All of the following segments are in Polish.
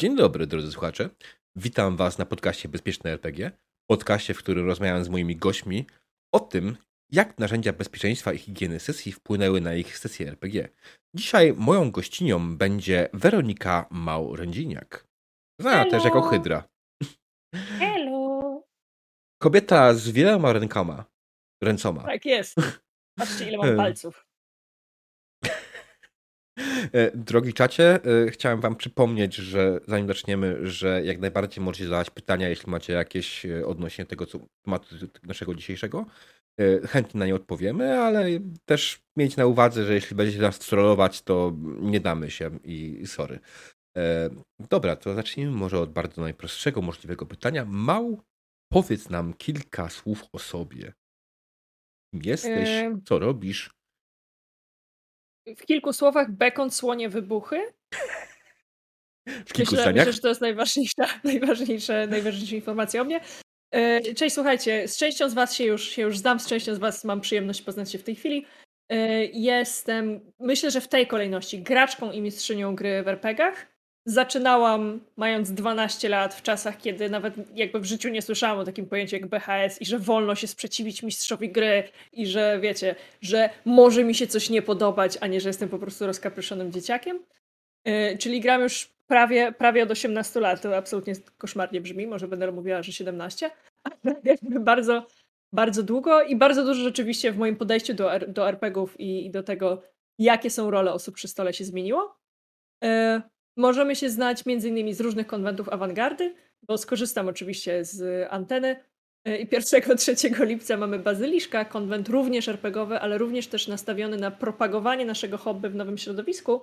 Dzień dobry, drodzy słuchacze. Witam Was na podcaście Bezpieczne RPG. Podcaście, w którym rozmawiam z moimi gośćmi o tym, jak narzędzia bezpieczeństwa i higieny sesji wpłynęły na ich sesję RPG. Dzisiaj moją gościnią będzie Weronika Małrędziniak. Znana też jako Hydra. Hello! Kobieta z wieloma rękoma. Ręcoma. Tak jest. Patrzcie, ile mam palców. E, Drogi czacie, e, chciałem wam przypomnieć, że zanim zaczniemy, że jak najbardziej możecie zadawać pytania, jeśli macie jakieś e, odnośnie tego co, tematu naszego dzisiejszego. Chętnie na nie odpowiemy, ale też mieć na uwadze, że jeśli będziecie nas trollować, to nie damy się i sorry. Dobra, to zacznijmy może od bardzo najprostszego możliwego pytania. Mał, powiedz nam kilka słów o sobie. Kim jesteś? Co robisz? W kilku słowach bekon, słonie, wybuchy. W kilku Myślę, myślę, że to jest najważniejsza, najważniejsza, najważniejsza informacja o mnie. E, Cześć, słuchajcie, z częścią z Was się już, się już znam, z częścią z Was mam przyjemność poznać się w tej chwili. E, Jestem, myślę, że w tej kolejności, graczką i mistrzynią gry w RPGach. Zaczynałam mając 12 lat, w czasach, kiedy nawet jakby w życiu nie słyszałam o takim pojęciu jak BHS i że wolno się sprzeciwić mistrzowi gry i że wiecie, że może mi się coś nie podobać, a nie, że jestem po prostu rozkapryszonym dzieciakiem. Yy, czyli gram już prawie, prawie od 18 lat. To absolutnie koszmarnie brzmi. Może będę mówiła, że 17. Ale jakby bardzo, bardzo długo i bardzo dużo rzeczywiście w moim podejściu do, do RPGów i, i do tego, jakie są role osób przy stole się zmieniło. Yy, możemy się znać między innymi z różnych konwentów awangardy, bo skorzystam oczywiście z anteny. Yy, I 1-3 lipca mamy Bazyliszka, konwent również RPGowy, ale również też nastawiony na propagowanie naszego hobby w nowym środowisku.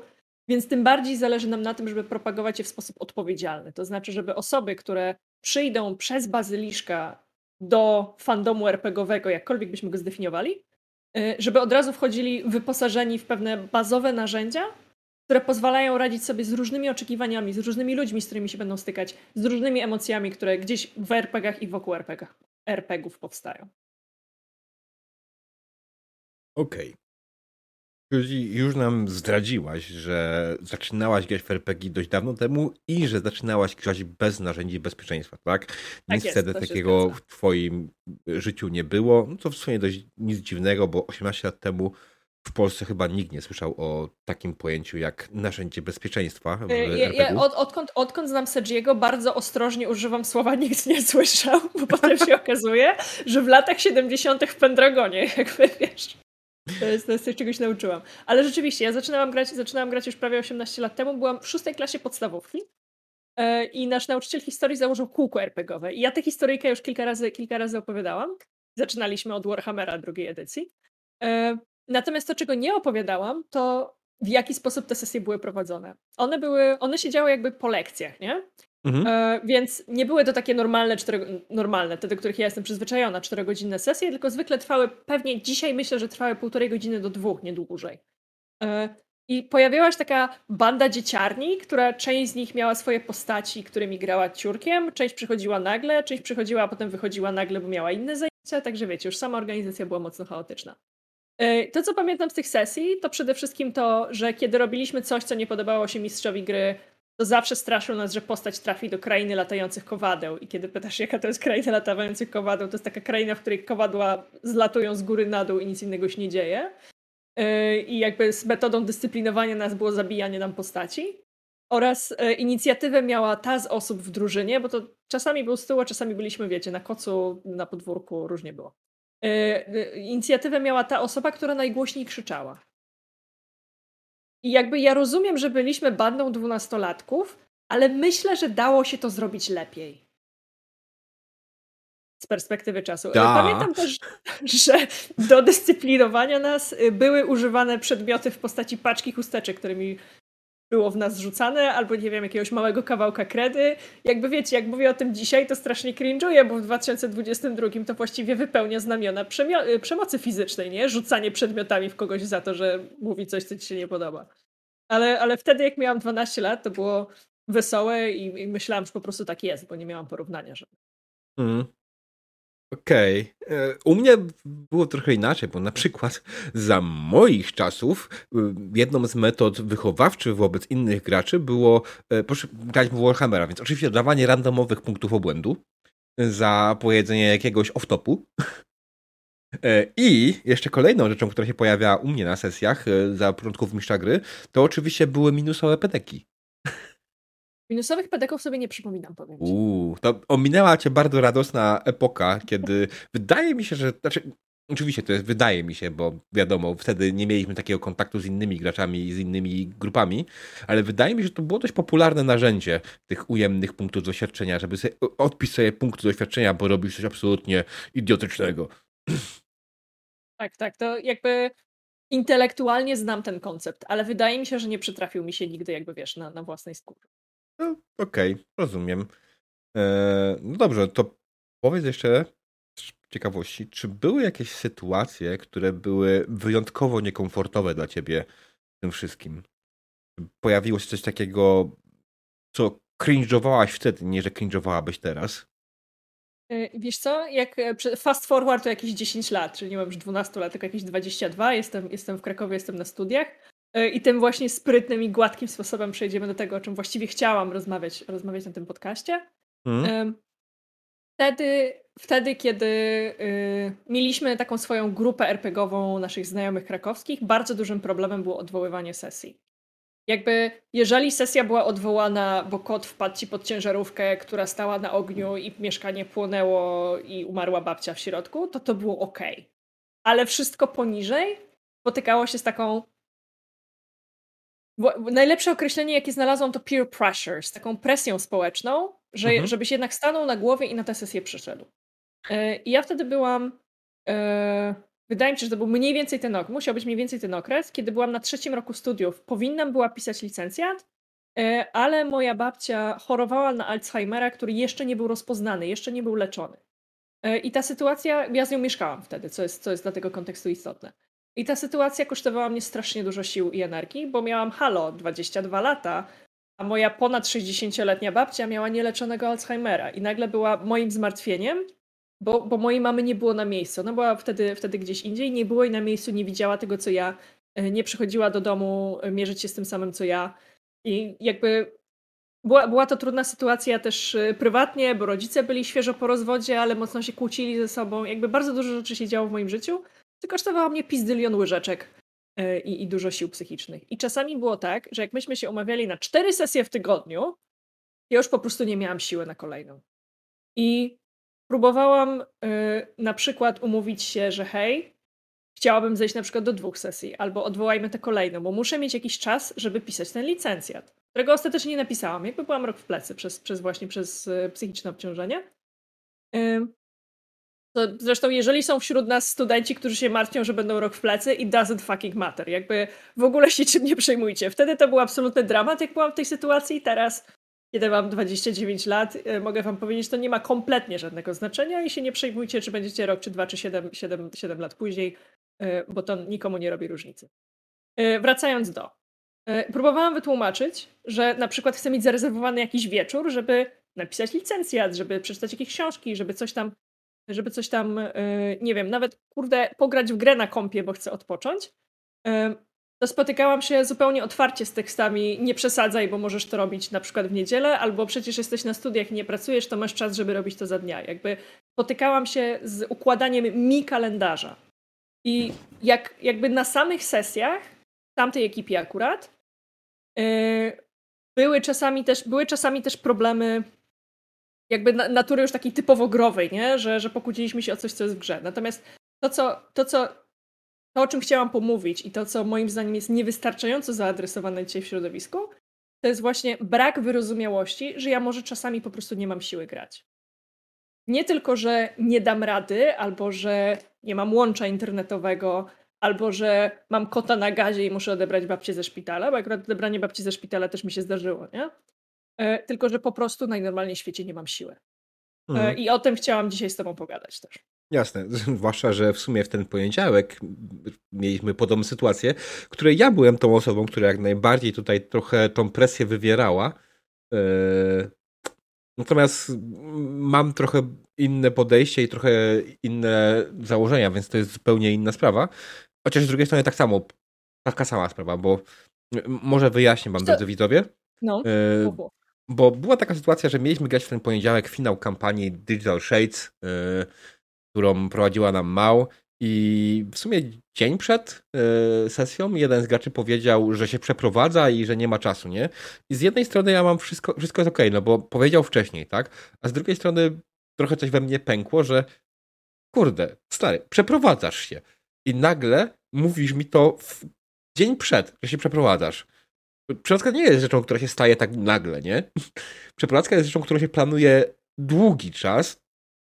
Więc tym bardziej zależy nam na tym, żeby propagować je w sposób odpowiedzialny. To znaczy, żeby osoby, które przyjdą przez bazyliszka do fandomu RPGowego, jakkolwiek byśmy go zdefiniowali, y, żeby od razu wchodzili wyposażeni w pewne bazowe narzędzia, które pozwalają radzić sobie z różnymi oczekiwaniami, z różnymi ludźmi, z którymi się będą stykać, z różnymi emocjami, które gdzieś w RPGach i wokół RPGach, RPGów powstają. Okej. Czyli już nam zdradziłaś, że zaczynałaś grać w RPG dość dawno temu i że zaczynałaś grać bez narzędzi bezpieczeństwa, tak? Nic jest, wtedy takiego w twoim życiu nie było. No to w sumie dość nic dziwnego, bo 18 lat temu w Polsce chyba nikt nie słyszał o takim pojęciu jak narzędzie bezpieczeństwa w Y, Ja, ja, od, odkąd, odkąd znam Sergiego, bardzo ostrożnie używam słowa nikt nie słyszał, bo potem się okazuje, że w latach 70. w Pendragonie, jakby wiesz. To jest, to jest coś, czegoś nauczyłam. Ale rzeczywiście, ja zaczynałam grać, zaczynałam grać już prawie 18 lat temu, byłam w szóstej klasie podstawówki e, i nasz nauczyciel historii założył kółko RPGowe. I ja tę historyjkę już kilka razy, kilka razy opowiadałam. Zaczynaliśmy od Warhammera drugiej edycji. Natomiast to, czego nie opowiadałam, to w jaki sposób te sesje były prowadzone. One były, one się działy jakby po lekcjach, nie? Mhm. E, więc nie były to takie normalne, cztery, normalne, te, do których ja jestem przyzwyczajona, czterogodzinne sesje, tylko zwykle trwały, pewnie dzisiaj myślę, że trwały półtorej godziny do dwóch, nie dłużej. E, I pojawiała się taka banda dzieciarni, która część z nich miała swoje postaci, którymi grała ciurkiem, część przychodziła nagle, część przychodziła, a potem wychodziła nagle, bo miała inne zajęcia, także wiecie, już sama organizacja była mocno chaotyczna. E, To, co pamiętam z tych sesji, to przede wszystkim to, że kiedy robiliśmy coś, co nie podobało się mistrzowi gry, to zawsze straszył nas, że postać trafi do krainy latających kowadeł. I kiedy pytasz, jaka to jest kraina latających kowadeł, to jest taka kraina, w której kowadła zlatują z góry na dół i nic innego się nie dzieje. Yy, I jakby z metodą dyscyplinowania nas było zabijanie nam postaci. Oraz e, inicjatywę miała ta z osób w drużynie, bo to czasami był z tyłu, czasami byliśmy, wiecie, na kocu, na podwórku, różnie było. E, e, Inicjatywę miała ta osoba, która najgłośniej krzyczała. I jakby ja rozumiem, że byliśmy bandą dwunastolatków, ale myślę, że dało się to zrobić lepiej. Z perspektywy czasu. Da. Pamiętam też, że do dyscyplinowania nas y, były używane przedmioty w postaci paczki chusteczek, którymi było w nas rzucane, albo nie wiem, jakiegoś małego kawałka kredy. Jakby wiecie, jak mówię o tym dzisiaj, to strasznie cringe'uję, bo w 2022 to właściwie wypełnia znamiona y, przemocy fizycznej, nie? Rzucanie przedmiotami w kogoś za to, że mówi coś, co ci się nie podoba. Ale, ale wtedy, jak miałam 12 lat, to było wesołe i, i myślałam, że po prostu tak jest, bo nie miałam porównania. Że... Mhm. Okej. Okay. U mnie było trochę inaczej, bo na przykład za moich czasów jedną z metod wychowawczych wobec innych graczy było, proszę grać w Warhammera, więc oczywiście dawanie randomowych punktów obłędu za powiedzenie jakiegoś off-topu. E, I jeszcze kolejną rzeczą, która się pojawia u mnie na sesjach e, za początków mistrza gry, to oczywiście były minusowe pedeki. Minusowych pedeków sobie nie przypominam, powiem ci. Uuu, to ominęła cię bardzo radosna epoka, kiedy wydaje mi się, że, znaczy, oczywiście to jest, wydaje mi się, bo wiadomo, wtedy nie mieliśmy takiego kontaktu z innymi graczami i z innymi grupami, ale wydaje mi się, że to było dość popularne narzędzie tych ujemnych punktów doświadczenia, żeby sobie odpisać sobie punkty doświadczenia, bo robisz coś absolutnie idiotycznego. Tak, tak, to jakby intelektualnie znam ten koncept, ale wydaje mi się, że nie przytrafił mi się nigdy, jakby wiesz, na, na własnej skórze. No, Okej, okay, rozumiem. Eee, no dobrze, to powiedz jeszcze z ciekawości, czy były jakieś sytuacje, które były wyjątkowo niekomfortowe dla ciebie w tym wszystkim? Pojawiło się coś takiego, co cringe'owałaś wtedy, nie że cringe'owałabyś teraz? E, wiesz co, jak e, fast forward to jakieś 10 lat, czyli nie mam już 12 lat, tylko jakieś 22, jestem, jestem w Krakowie, jestem na studiach i tym właśnie sprytnym i gładkim sposobem przejdziemy do tego, o czym właściwie chciałam rozmawiać, rozmawiać na tym podcaście. Hmm. Wtedy, wtedy, kiedy y, mieliśmy taką swoją grupę RPGową naszych znajomych krakowskich, bardzo dużym problemem było odwoływanie sesji. Jakby, jeżeli sesja była odwołana, bo kot wpadł ci pod ciężarówkę, która stała na ogniu i mieszkanie płonęło i umarła babcia w środku, to to było ok. Ale wszystko poniżej spotykało się z taką. Najlepsze określenie, jakie znalazłam, to peer pressure, z taką presją społeczną, że, mhm. żebyś jednak stanął na głowie i na tę sesję przyszedł. Yy, I ja wtedy byłam. Yy, Wydaje mi się, że to był mniej więcej ten okres, musiał być mniej więcej ten okres, kiedy byłam na trzecim roku studiów. Powinnam była pisać licencjat, e, ale moja babcia chorowała na Alzheimera, który jeszcze nie był rozpoznany, jeszcze nie był leczony. E, I ta sytuacja, ja z nią mieszkałam wtedy, co jest, co jest dla tego kontekstu istotne. I ta sytuacja kosztowała mnie strasznie dużo sił i energii, bo miałam halo, 22 lata, a moja ponad 60-letnia babcia miała nieleczonego Alzheimera i nagle była moim zmartwieniem, bo, bo mojej mamy nie było na miejscu. Ona była wtedy, wtedy gdzieś indziej, nie było jej na miejscu, nie widziała tego, co ja. E, nie przychodziła do domu e, mierzyć się z tym samym, co ja. I jakby była, była to trudna sytuacja też e, prywatnie, bo rodzice byli świeżo po rozwodzie, ale mocno się kłócili ze sobą. Jakby bardzo dużo rzeczy się działo w moim życiu, co kosztowało mnie pizdylion łyżeczek i, i dużo sił psychicznych. I czasami było tak, że jak myśmy się umawiali na cztery sesje w tygodniu, ja już po prostu nie miałam siły na kolejną. I Próbowałam y, na przykład umówić się, że hej, chciałabym zejść na przykład do dwóch sesji, albo odwołajmy tę kolejną, bo muszę mieć jakiś czas, żeby pisać ten licencjat, którego ostatecznie nie napisałam. Jakby byłam rok w plecy przez, przez właśnie przez y, psychiczne obciążenie. To zresztą, jeżeli są wśród nas studenci, którzy się martwią, że będą rok w plecy, it doesn't fucking matter. Jakby w ogóle się czym nie przejmujcie. Wtedy to był absolutny dramat, jak byłam w tej sytuacji. Teraz kiedy mam 29 lat, e, mogę wam powiedzieć, to nie ma kompletnie żadnego znaczenia i się nie przejmujcie, czy będziecie rok, czy dwa, czy 7, 7, 7 lat później, e, bo to nikomu nie robi różnicy. E, wracając do. Próbowałam wytłumaczyć, że na przykład chcę mieć zarezerwowany jakiś wieczór, żeby napisać licencjat, żeby przeczytać jakieś książki, żeby coś tam, żeby coś tam, nie wiem, nawet kurde, pograć w grę na kompie, bo chcę odpocząć to spotykałam się zupełnie otwarcie z tekstami nie przesadzaj, bo możesz to robić na przykład w niedzielę, albo przecież jesteś na studiach i nie pracujesz, to masz czas, żeby robić to za dnia. Jakby spotykałam się z układaniem mi kalendarza. I jak, jakby na samych sesjach, tamtej ekipie akurat, yy, były czasami też, były czasami też problemy jakby natury już takiej typowo growej, nie? Że, że pokłóciliśmy się o coś, co jest w grze. Natomiast to, co, to, co to, o czym chciałam pomówić i to, co moim zdaniem jest niewystarczająco zaadresowane dzisiaj w środowisku, to jest właśnie brak wyrozumiałości, że ja może czasami po prostu nie mam siły grać. Nie tylko, że nie dam rady, albo że nie mam łącza internetowego, albo że mam kota na gazie i muszę odebrać babcię ze szpitala, bo akurat odebranie babci ze szpitala też mi się zdarzyło, nie? E, tylko, że po prostu najnormalniej w świecie nie mam siły. E, mhm. I o tym chciałam dzisiaj z Tobą pogadać też. Jasne, zwłaszcza, że w sumie w ten poniedziałek mieliśmy podobną sytuację, w której ja byłem tą osobą, która jak najbardziej tutaj trochę tą presję wywierała. E, natomiast mam trochę inne podejście i trochę inne założenia, więc to jest zupełnie inna sprawa. Chociaż z drugiej strony tak samo, taka sama sprawa, bo może wyjaśnię wam, drodzy widzowie. No. E, bo była taka sytuacja, że mieliśmy grać w ten poniedziałek finał kampanii Digital Shades, e, którą prowadziła nam Mał i w sumie dzień przed e, sesją jeden z graczy powiedział, że się przeprowadza i że nie ma czasu, nie? I z jednej strony ja mam wszystko, wszystko jest okej, okay, no bo powiedział wcześniej, tak? A z drugiej strony trochę coś we mnie pękło, że kurde, stary, przeprowadzasz się. I nagle mówisz mi to w dzień przed, że się przeprowadzasz. Przeprowadzka nie jest rzeczą, która się staje tak nagle, nie? Przeprowadzka jest rzeczą, którą się planuje długi czas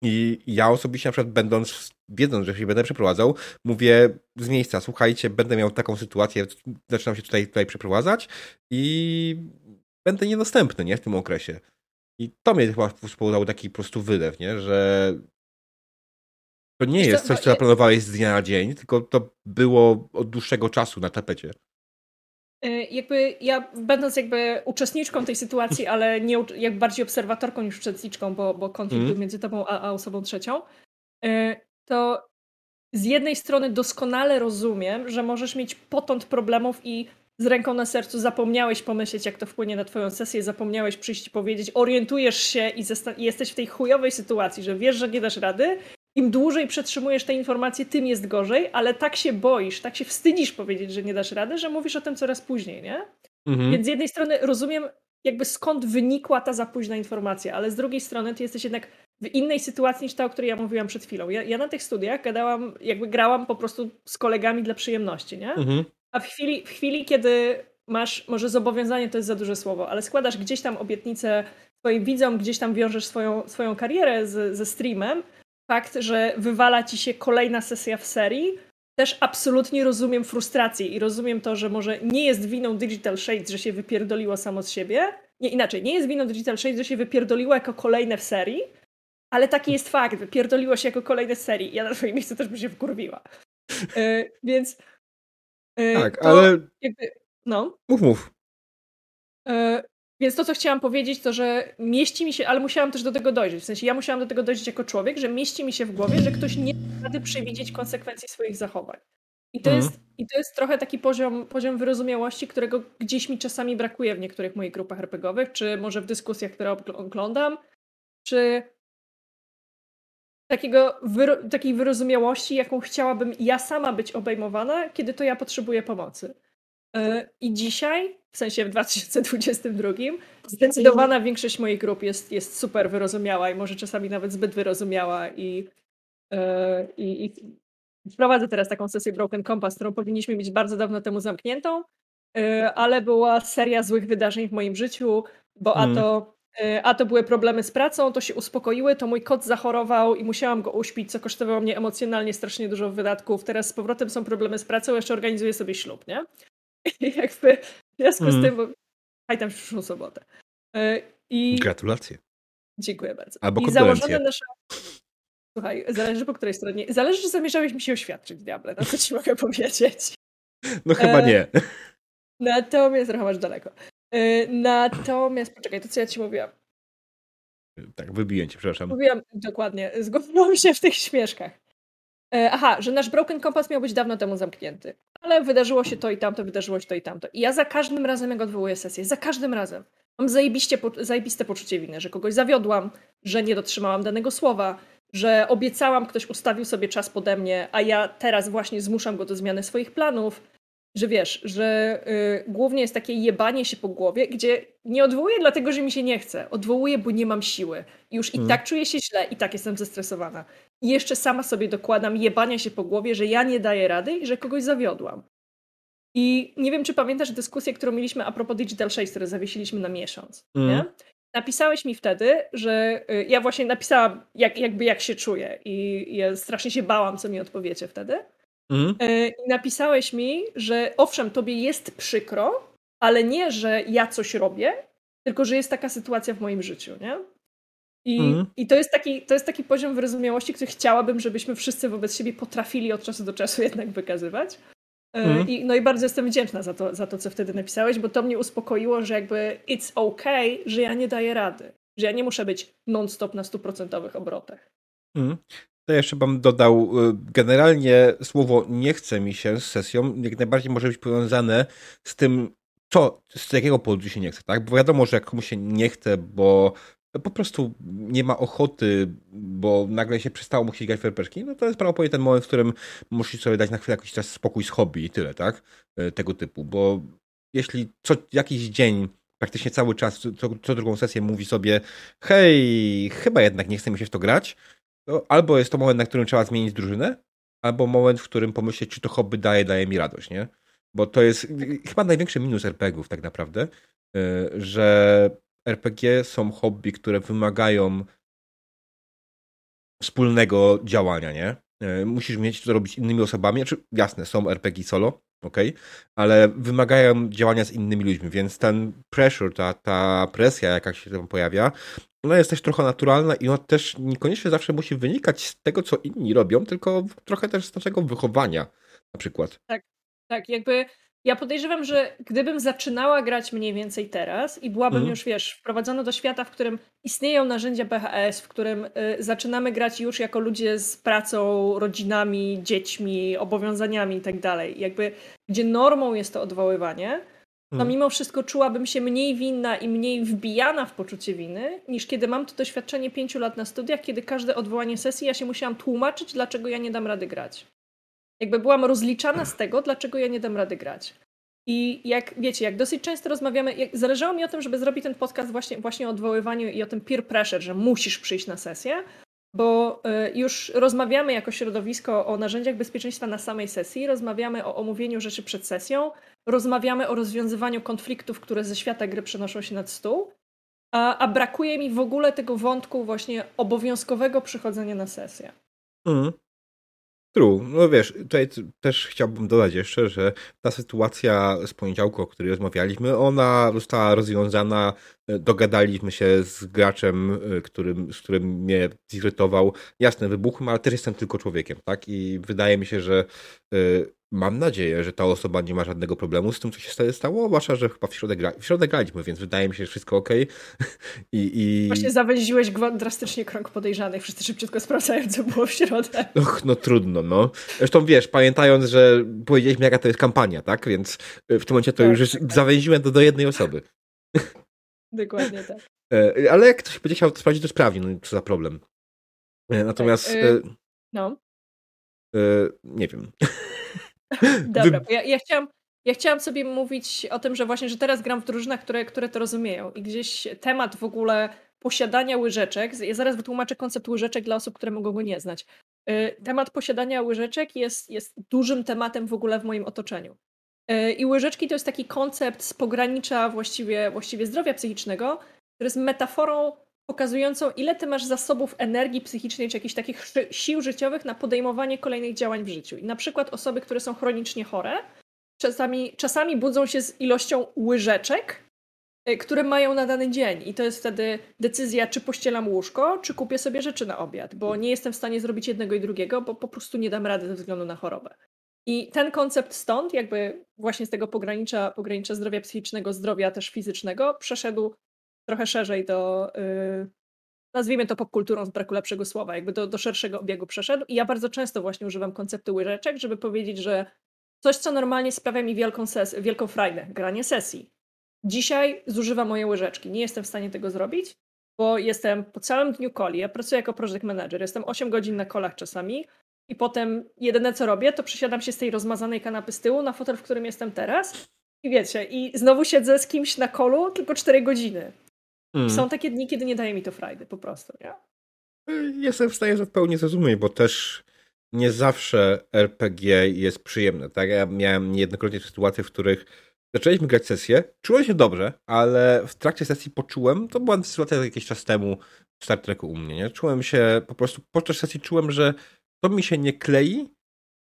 i ja osobiście na przykład będąc, wiedząc, że się będę przeprowadzał, mówię z miejsca, słuchajcie, będę miał taką sytuację, zaczynam się tutaj, tutaj przeprowadzać i będę niedostępny, nie? W tym okresie. I to mnie chyba spowodowało taki po prostu wylew, nie? Że to nie jest coś, co zaplanowałeś z dnia na dzień, tylko to było od dłuższego czasu na tapecie. Y, jakby ja, będąc jakby uczestniczką tej sytuacji, ale nie jak bardziej obserwatorką niż uczestniczką, bo, bo konflikt mm. był między tobą a, a osobą trzecią, y, to z jednej strony doskonale rozumiem, że możesz mieć potąd problemów i z ręką na sercu zapomniałeś pomyśleć, jak to wpłynie na twoją sesję, zapomniałeś przyjść i powiedzieć, orientujesz się i, i jesteś w tej chujowej sytuacji, że wiesz, że nie dasz rady im dłużej przetrzymujesz te informacje, tym jest gorzej, ale tak się boisz, tak się wstydzisz powiedzieć, że nie dasz rady, że mówisz o tym coraz później, nie? Mhm. Więc z jednej strony rozumiem jakby skąd wynikła ta za późna informacja, ale z drugiej strony ty jesteś jednak w innej sytuacji niż ta, o której ja mówiłam przed chwilą. Ja, ja na tych studiach gadałam, jakby grałam po prostu z kolegami dla przyjemności, nie? Mhm. A w chwili, w chwili, kiedy masz, może zobowiązanie to jest za duże słowo, ale składasz gdzieś tam obietnicę swoim widzom, gdzieś tam wiążesz swoją, swoją karierę z, ze streamem, fakt, że wywala ci się kolejna sesja w serii, też absolutnie rozumiem frustrację i rozumiem to, że może nie jest winą Digital Shades, że się wypierdoliło samo z siebie. Nie, inaczej, nie jest winą Digital Shades, że się wypierdoliło jako kolejne w serii, ale taki jest fakt, wypierdoliło się jako kolejne z serii. Ja na swoim miejscu też bym się wkurwiła. Yy, więc... Yy, tak, ale... Jakby, no. Mów, mów. Yy, więc to, co chciałam powiedzieć, to, że mieści mi się, ale musiałam też do tego dojrzeć. W sensie ja musiałam do tego dojrzeć jako człowiek, że mieści mi się w głowie, że ktoś nie ma rady przewidzieć konsekwencji swoich zachowań. I to, mhm. jest, I to jest trochę taki poziom, poziom wyrozumiałości, którego gdzieś mi czasami brakuje w niektórych moich grupach RPGowych, czy może w dyskusjach, które oglądam, czy takiego wyro takiej wyrozumiałości, jaką chciałabym ja sama być obejmowana, kiedy to ja potrzebuję pomocy. E, I dzisiaj, w sensie w 2022, zdecydowana większość moich grup jest, jest super wyrozumiała i może czasami nawet zbyt wyrozumiała i, e, i, i wprowadzę teraz taką sesję Broken Compass, którą powinniśmy mieć bardzo dawno temu zamkniętą, e, ale była seria złych wydarzeń w moim życiu, bo a mhm. to a to były problemy z pracą, to się uspokoiły, to mój kot zachorował i musiałam go uśpić, co kosztowało mnie emocjonalnie strasznie dużo wydatków. Teraz z powrotem są problemy z pracą, jeszcze organizuję sobie ślub, nie? Jakby w związku mm. z tym, bo tam w przyszłą sobotę. E, I... Gratulacje. Dziękuję bardzo. Albo I założone nasze... Słuchaj, zależy po której stronie. Zależy, czy zamierzałeś mi się oświadczyć, diable, no co ci mogę powiedzieć. No chyba e... nie. Natomiast trochę masz daleko. E... Natomiast, poczekaj, to co ja ci mówiłam. Tak, wybiję cię, przepraszam. Mówiłam, dokładnie, zgubiłam się w tych śmieszkach. E, aha, że nasz Broken Compass miał być dawno temu zamknięty. Ale wydarzyło się to i tamto, wydarzyło się to i tamto. I ja za każdym razem, jak odwołuję sesję, za każdym razem mam zajebiście, zajebiste poczucie winy, że kogoś zawiodłam, że nie dotrzymałam danego słowa, że obiecałam, ktoś ustawił sobie czas pode mnie, a ja teraz właśnie zmuszam go do zmiany swoich planów, że wiesz, że y, głównie jest takie jebanie się po głowie, gdzie nie odwołuję dlatego, że mi się nie chce. Odwołuję, bo nie mam siły. I już hmm. i tak czuję się źle, i tak jestem zestresowana. I jeszcze sama sobie dokładam jebania się po głowie, że ja nie daję rady i że kogoś zawiodłam. I nie wiem, czy pamiętasz dyskusję, którą mieliśmy a propos Digital 6, które zawiesiliśmy na miesiąc. Mm. Nie? Napisałeś mi wtedy, że y, ja właśnie napisałam, jak, jakby jak się czuję, i ja strasznie się bałam, co mi odpowiecie wtedy. Mm. I napisałeś mi, że owszem, tobie jest przykro, ale nie, że ja coś robię, tylko że jest taka sytuacja w moim życiu, nie? I, mm. i to, jest taki, to jest taki poziom wyrozumiałości, który chciałabym, żebyśmy wszyscy wobec siebie potrafili od czasu do czasu jednak wykazywać. Mm. I, no i bardzo jestem wdzięczna za to, za to, co wtedy napisałeś, bo to mnie uspokoiło, że jakby it's okay, że ja nie daję rady. że ja nie muszę być non-stop na stuprocentowych obrotach. Mm. To jeszcze bym dodał, y, generalnie słowo nie chce mi się z sesją jak najbardziej może być powiązane z tym, co, z jakiego powodu się nie chce, tak? Bo wiadomo, że jak komuś się nie chce, bo po prostu nie ma ochoty, bo nagle się przestało musieć grać w RPG, no to jest prawdopodobnie ten moment, w którym musisz sobie dać na chwilę jakiś czas spokój z hobby i tyle, tak? Y, tego typu, bo jeśli co jakiś dzień praktycznie cały czas, co, co drugą sesję mówi sobie hej, chyba jednak nie chce mi się w to grać, to albo jest to moment, na którym trzeba zmienić drużynę, albo moment, w którym pomyśleć, czy to hobby daje, daje mi radość, nie? Bo to jest chyba największy minus RPGów tak naprawdę, y, że RPG są hobby, które wymagają wspólnego działania, nie? Y, musisz mieć to robić innymi osobami. Znaczy, jasne, są RPG solo, ok, ale wymagają działania z innymi ludźmi, więc ten pressure, ta, ta presja, jaka się tam pojawia, ona jest też trochę naturalna i ona też niekoniecznie zawsze musi wynikać z tego, co inni robią, tylko trochę też z naszego wychowania na przykład. Tak, tak, jakby ja podejrzewam, że gdybym zaczynała grać mniej więcej teraz i byłabym mm. już, wiesz, wprowadzona do świata, w którym istnieją narzędzia BHS, w którym y, zaczynamy grać już jako ludzie z pracą, rodzinami, dziećmi, obowiązaniami i tak dalej, jakby gdzie normą jest to odwoływanie, to mhm. mimo wszystko czułabym się mniej winna i mniej wbijana w poczucie winy, niż kiedy mam to doświadczenie pięciu lat na studiach, kiedy każde odwołanie sesji ja się musiałam tłumaczyć, dlaczego ja nie dam rady grać. Jakby byłam rozliczana z tego, dlaczego ja nie dam rady grać. I jak wiecie, jak dosyć często rozmawiamy, jak, zależało mi o tym, żeby zrobić ten podcast właśnie, właśnie o odwoływaniu i o tym peer pressure, że musisz przyjść na sesję, bo y, już rozmawiamy jako środowisko o narzędziach bezpieczeństwa na samej sesji, rozmawiamy o omówieniu rzeczy przed sesją, rozmawiamy o rozwiązywaniu konfliktów, które ze świata gry przenoszą się nad stół, a, a brakuje mi w ogóle tego wątku właśnie obowiązkowego przychodzenia na sesję. Mhm. True. No wiesz, tutaj też chciałbym dodać jeszcze, że ta sytuacja z poniedziałku, o której rozmawialiśmy, ona została rozwiązana, e, dogadaliśmy się z graczem, e, którym, z którym mnie zirytował. Jasne, wybuchłem, ale też jestem tylko człowiekiem, tak? I wydaje mi się, że e, mam nadzieję, że ta osoba nie ma żadnego problemu z tym, co się stało, zwłaszcza, że chyba w środę, gra, w środę graliśmy, więc wydaje mi się, że wszystko ok. I, i... Właśnie zawęziłeś drastycznie krąg podejrzanych, wszyscy szybciutko sprawdzają, co było w środę. Och, no trudno, no. Zresztą wiesz, pamiętając, że powiedzieliśmy, jaka to jest kampania, tak? Więc w tym momencie to tak, już tak, zawęziłem to do jednej osoby. Dokładnie tak. E, ale jak ktoś będzie chciał to sprawdzić, to sprawdzi, no co za problem. E, natomiast... Tak, y no. nie wiem. Dobra, bo ja, ja, chciałam, ja chciałam sobie mówić o tym, że właśnie, że teraz gram w drużynach, które, które to rozumieją i gdzieś temat w ogóle posiadania łyżeczek, ja zaraz wytłumaczę koncept łyżeczek dla osób, które mogą go nie znać. Y, temat posiadania łyżeczek jest, jest dużym tematem w ogóle w moim otoczeniu. Y, I łyżeczki to jest taki koncept z pogranicza właściwie, właściwie zdrowia psychicznego, który jest metaforą pokazującą, ile ty masz zasobów energii psychicznej czy jakichś takich sił życiowych na podejmowanie kolejnych działań w życiu. I na przykład osoby, które są chronicznie chore, czasami, czasami budzą się z ilością łyżeczek, y, które mają na dany dzień. I to jest wtedy decyzja, czy pościelam łóżko, czy kupię sobie rzeczy na obiad, bo nie jestem w stanie zrobić jednego i drugiego, bo po prostu nie dam rady ze względu na chorobę. I ten koncept stąd, jakby właśnie z tego pogranicza, pogranicza zdrowia psychicznego, zdrowia też fizycznego, przeszedł trochę szerzej do, yy, nazwijmy to popkulturą z braku lepszego słowa, jakby do, do szerszego obiegu przeszedł. I ja bardzo często właśnie używam konceptu łyżeczek, żeby powiedzieć, że coś, co normalnie sprawia mi wielką, ses- wielką frajdę, granie sesji. Dzisiaj zużywam moje łyżeczki. Nie jestem w stanie tego zrobić, bo jestem po całym dniu coli. Ja pracuję jako project manager, jestem 8 godzin na kolach czasami i potem jedyne co robię, to przesiadam się z tej rozmazanej kanapy z tyłu na fotel, w którym jestem teraz. I wiecie, i znowu siedzę z kimś na kolu tylko 4 godziny. Mm. Są takie dni, kiedy nie daje mi to frajdy, po prostu, nie? Jestem w stanie zupełnie zrozumieć, bo też nie zawsze RPG jest przyjemne, tak? Ja miałem niejednokrotnie sytuacje, w których zaczęliśmy grać sesję, czułem się dobrze, ale w trakcie sesji poczułem, to była sytuacja jakiś czas temu w Star Treku u mnie, nie? Czułem się, po prostu podczas sesji czułem, że to mi się nie klei,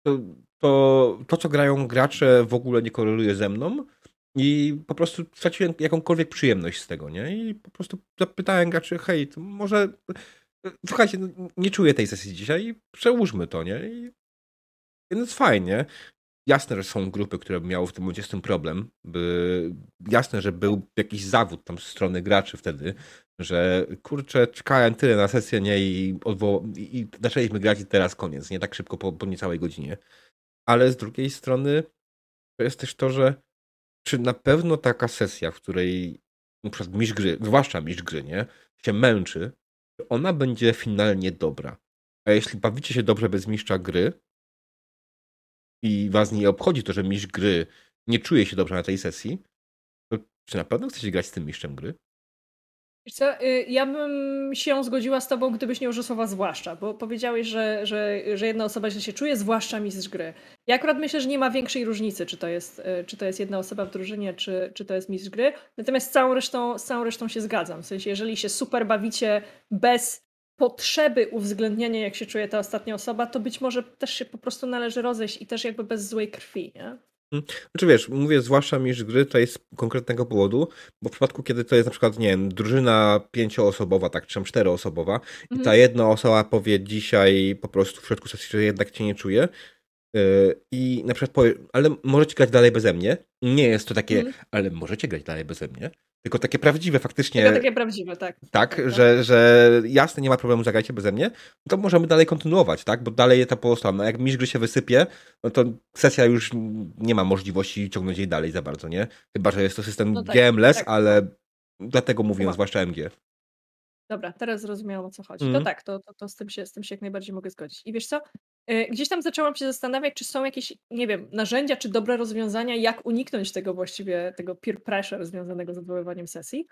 to, to, to co grają gracze w ogóle nie koreluje ze mną, i po prostu straciłem jakąkolwiek przyjemność z tego, nie? I po prostu zapytałem graczy, hej, to może słuchajcie, no, nie czuję tej sesji dzisiaj, przełóżmy to, nie? I więc fajnie. jasne, że są grupy, które miały w tym momencie z tym problem. By, jasne, że był jakiś zawód tam z strony graczy wtedy, że kurczę, czekałem tyle na sesję, nie, i, odwo- i zaczęliśmy grać i teraz koniec, nie tak szybko po, po niecałej godzinie. Ale z drugiej strony to jest też to, że czy na pewno taka sesja, w której na przykład mistrz gry, zwłaszcza mistrz gry, nie, się męczy, ona będzie finalnie dobra. A jeśli bawicie się dobrze bez mistrza gry i was nie obchodzi to, że mistrz gry nie czuje się dobrze na tej sesji, to czy na pewno chcecie grać z tym mistrzem gry? Wiesz co, y, ja bym się zgodziła z tobą, gdybyś nie użył słowa zwłaszcza, bo powiedziałeś, że, że, że jedna osoba źle się czuje, zwłaszcza mistrz gry. Ja akurat myślę, że nie ma większej różnicy, czy to jest, y, czy to jest jedna osoba w drużynie, czy, czy to jest mistrz gry. Natomiast z całą, resztą, z całą resztą się zgadzam. W sensie, jeżeli się super bawicie bez potrzeby uwzględniania, jak się czuje ta ostatnia osoba, to być może też się po prostu należy rozejść i też jakby bez złej krwi, nie? Hmm. Znaczy wiesz, mówię zwłaszcza mistrz gry tutaj z konkretnego powodu, bo w przypadku, kiedy to jest na przykład, nie wiem, drużyna pięcioosobowa, tak, czy tam czteroosobowa mhm. i ta jedna osoba powie dzisiaj po prostu w środku sesji, że jednak cię nie czuje yy, i na przykład powie, ale możecie grać dalej beze mnie. Nie jest to takie, mhm. ale możecie grać dalej beze mnie. Tylko takie prawdziwe faktycznie. Tylko takie prawdziwe, tak. Tak, tak, tak. Że, że jasne, nie ma problemu, zagrajcie beze mnie, to możemy dalej kontynuować, tak? Bo dalej etap pozostał. No jak mistrz gry się wysypie, no to sesja już nie ma możliwości ciągnąć jej dalej za bardzo, nie? Chyba, że jest to system no tak, GMLess, tak. ale dlatego mówię, zwłaszcza MG. Dobra, teraz zrozumiałam o co chodzi. Mm. To tak, to, to, to z, tym się, z tym się jak najbardziej mogę zgodzić. I wiesz co? E, gdzieś tam zaczęłam się zastanawiać, czy są jakieś, nie wiem, narzędzia czy dobre rozwiązania, jak uniknąć tego właściwie, tego peer pressure związanego z odwoływaniem sesji.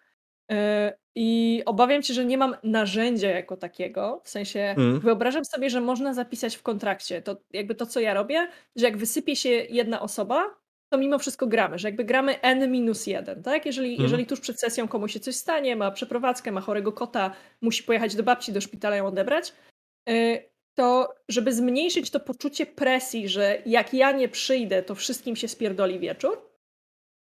E, I obawiam się, że nie mam narzędzia jako takiego. W sensie mm. wyobrażam sobie, że można zapisać w kontrakcie. To jakby to, co ja robię, że jak wysypie się jedna osoba, to mimo wszystko gramy, że jakby gramy n minus jeden, tak? Jeżeli, mm. jeżeli tuż przed sesją komuś się coś stanie, ma przeprowadzkę, ma chorego kota, musi pojechać do babci, do szpitala ją odebrać, e, to żeby zmniejszyć to poczucie presji, że jak ja nie przyjdę, to wszystkim się spierdoli wieczór,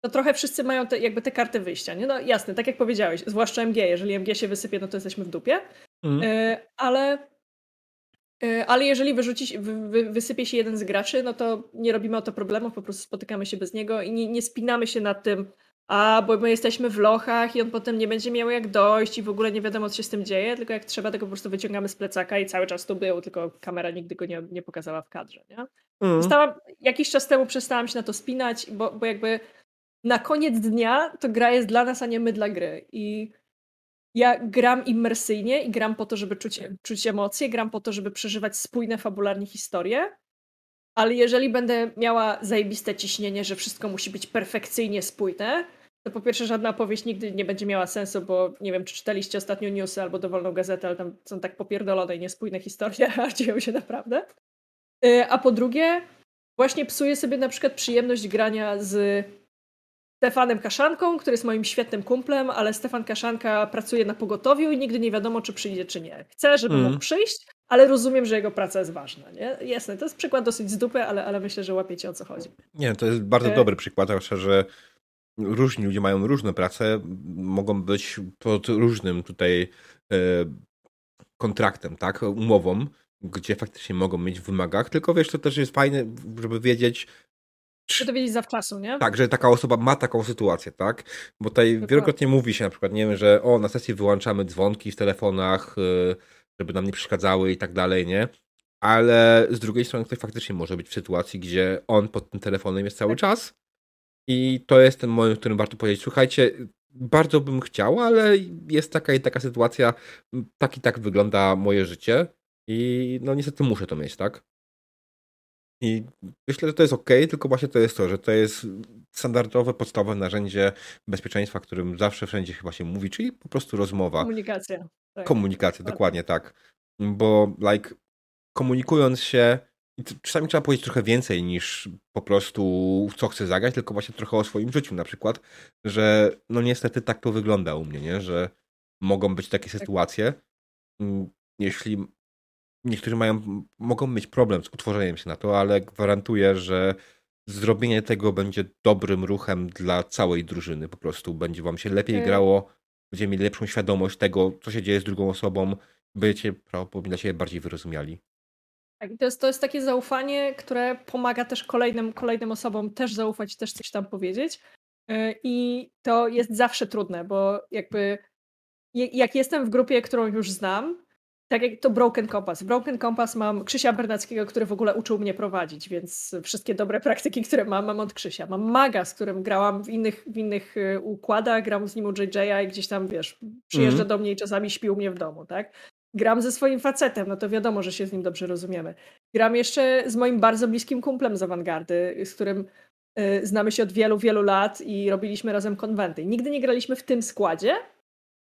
to trochę wszyscy mają te, jakby te karty wyjścia. Nie? No jasne, tak jak powiedziałeś, zwłaszcza MG. Jeżeli MG się wysypie, no to jesteśmy w dupie. Mm. Y, ale, y, ale jeżeli wyrzuci, wy, wy, wysypie się jeden z graczy, no to nie robimy o to problemów, po prostu spotykamy się bez niego i nie, nie spinamy się nad tym, a bo my jesteśmy w lochach i on potem nie będzie miał jak dojść i w ogóle nie wiadomo, co się z tym dzieje, tylko jak trzeba, tego po prostu wyciągamy z plecaka i cały czas tu był, tylko kamera nigdy go nie, nie pokazała w kadrze, nie? Mm. Zostałam, jakiś czas temu przestałam się na to spinać, bo, bo jakby na koniec dnia to gra jest dla nas, a nie my dla gry. I ja gram immersyjnie i gram po to, żeby czuć, czuć emocje, gram po to, żeby przeżywać spójne fabularnie historie, ale jeżeli będę miała zajebiste ciśnienie, że wszystko musi być perfekcyjnie spójne, to po pierwsze żadna opowieść nigdy nie będzie miała sensu, bo nie wiem, czy czytaliście ostatnio newsy albo dowolną gazetę, ale tam są tak popierdolone i niespójne historie, a dzieją się naprawdę. Y, a po drugie, właśnie psuję sobie na przykład przyjemność grania z Stefanem Kaszanką, który jest moim świetnym kumplem, ale Stefan Kaszanka pracuje na pogotowiu i nigdy nie wiadomo, czy przyjdzie, czy nie. Chcę, żeby mm. mógł przyjść, ale rozumiem, że jego praca jest ważna. Nie? Jasne, to jest przykład dosyć z dupy, ale, ale myślę, że łapiecie o co chodzi. Nie, to jest bardzo e... dobry przykład, zwłaszcza, że różni ludzie mają różne prace, mogą być pod różnym tutaj e, kontraktem, tak, umową, gdzie faktycznie mogą mieć w wymagach, tylko wiesz, to też jest fajne, żeby wiedzieć, żeby to wiedzieć zawczasu, nie? Tak, że taka osoba ma taką sytuację, tak? Bo tutaj Dokładnie. wielokrotnie mówi się na przykład, nie wiem, że o, na sesji wyłączamy dzwonki w telefonach, y, żeby nam nie przeszkadzały i tak dalej, nie? Ale z drugiej strony ktoś faktycznie może być w sytuacji, gdzie on pod tym telefonem jest cały tak. czas i to jest ten moment, w którym warto powiedzieć, słuchajcie, bardzo bym chciał, ale jest taka i taka sytuacja, tak i tak wygląda moje życie i no niestety muszę to mieć, tak? I myślę, że to jest ok, tylko właśnie to jest to, że to jest standardowe, podstawowe narzędzie bezpieczeństwa, którym zawsze wszędzie chyba się mówi, czyli po prostu rozmowa. Komunikacja. Tak. Komunikacja, tak. dokładnie tak. Bo like komunikując się, czasami trzeba powiedzieć trochę więcej niż po prostu co chcę zagrać, tylko właśnie trochę o swoim życiu na przykład, że no niestety tak to wygląda u mnie, nie? że mogą być takie tak. sytuacje, jeśli niektórzy mają, mogą mieć problem z utworzeniem się na to, ale gwarantuję, że zrobienie tego będzie dobrym ruchem dla całej drużyny. Po prostu będzie wam się lepiej grało, będziecie mieli lepszą świadomość tego, co się dzieje z drugą osobą, będziecie prawdopodobnie dla siebie bardziej wyrozumiali. Tak, to jest, to jest takie zaufanie, które pomaga też kolejnym, kolejnym osobom też zaufać, też coś tam powiedzieć. Y, I to jest zawsze trudne, bo jakby jak jestem w grupie, którą już znam, tak jak to Broken Compass. Broken Compass mam Krzysia Bernackiego, który w ogóle uczył mnie prowadzić, więc wszystkie dobre praktyki, które mam, mam od Krzysia. Mam Maga, z którym grałam w innych, w innych y, układach, gram z nim u JJ'a i gdzieś tam, wiesz, przyjeżdża mm. do mnie i czasami śpił mnie w domu, tak? Gram ze swoim facetem, no to wiadomo, że się z nim dobrze rozumiemy. Gram jeszcze z moim bardzo bliskim kumplem z awangardy, z którym y, znamy się od wielu, wielu lat i robiliśmy razem konwenty. Nigdy nie graliśmy w tym składzie,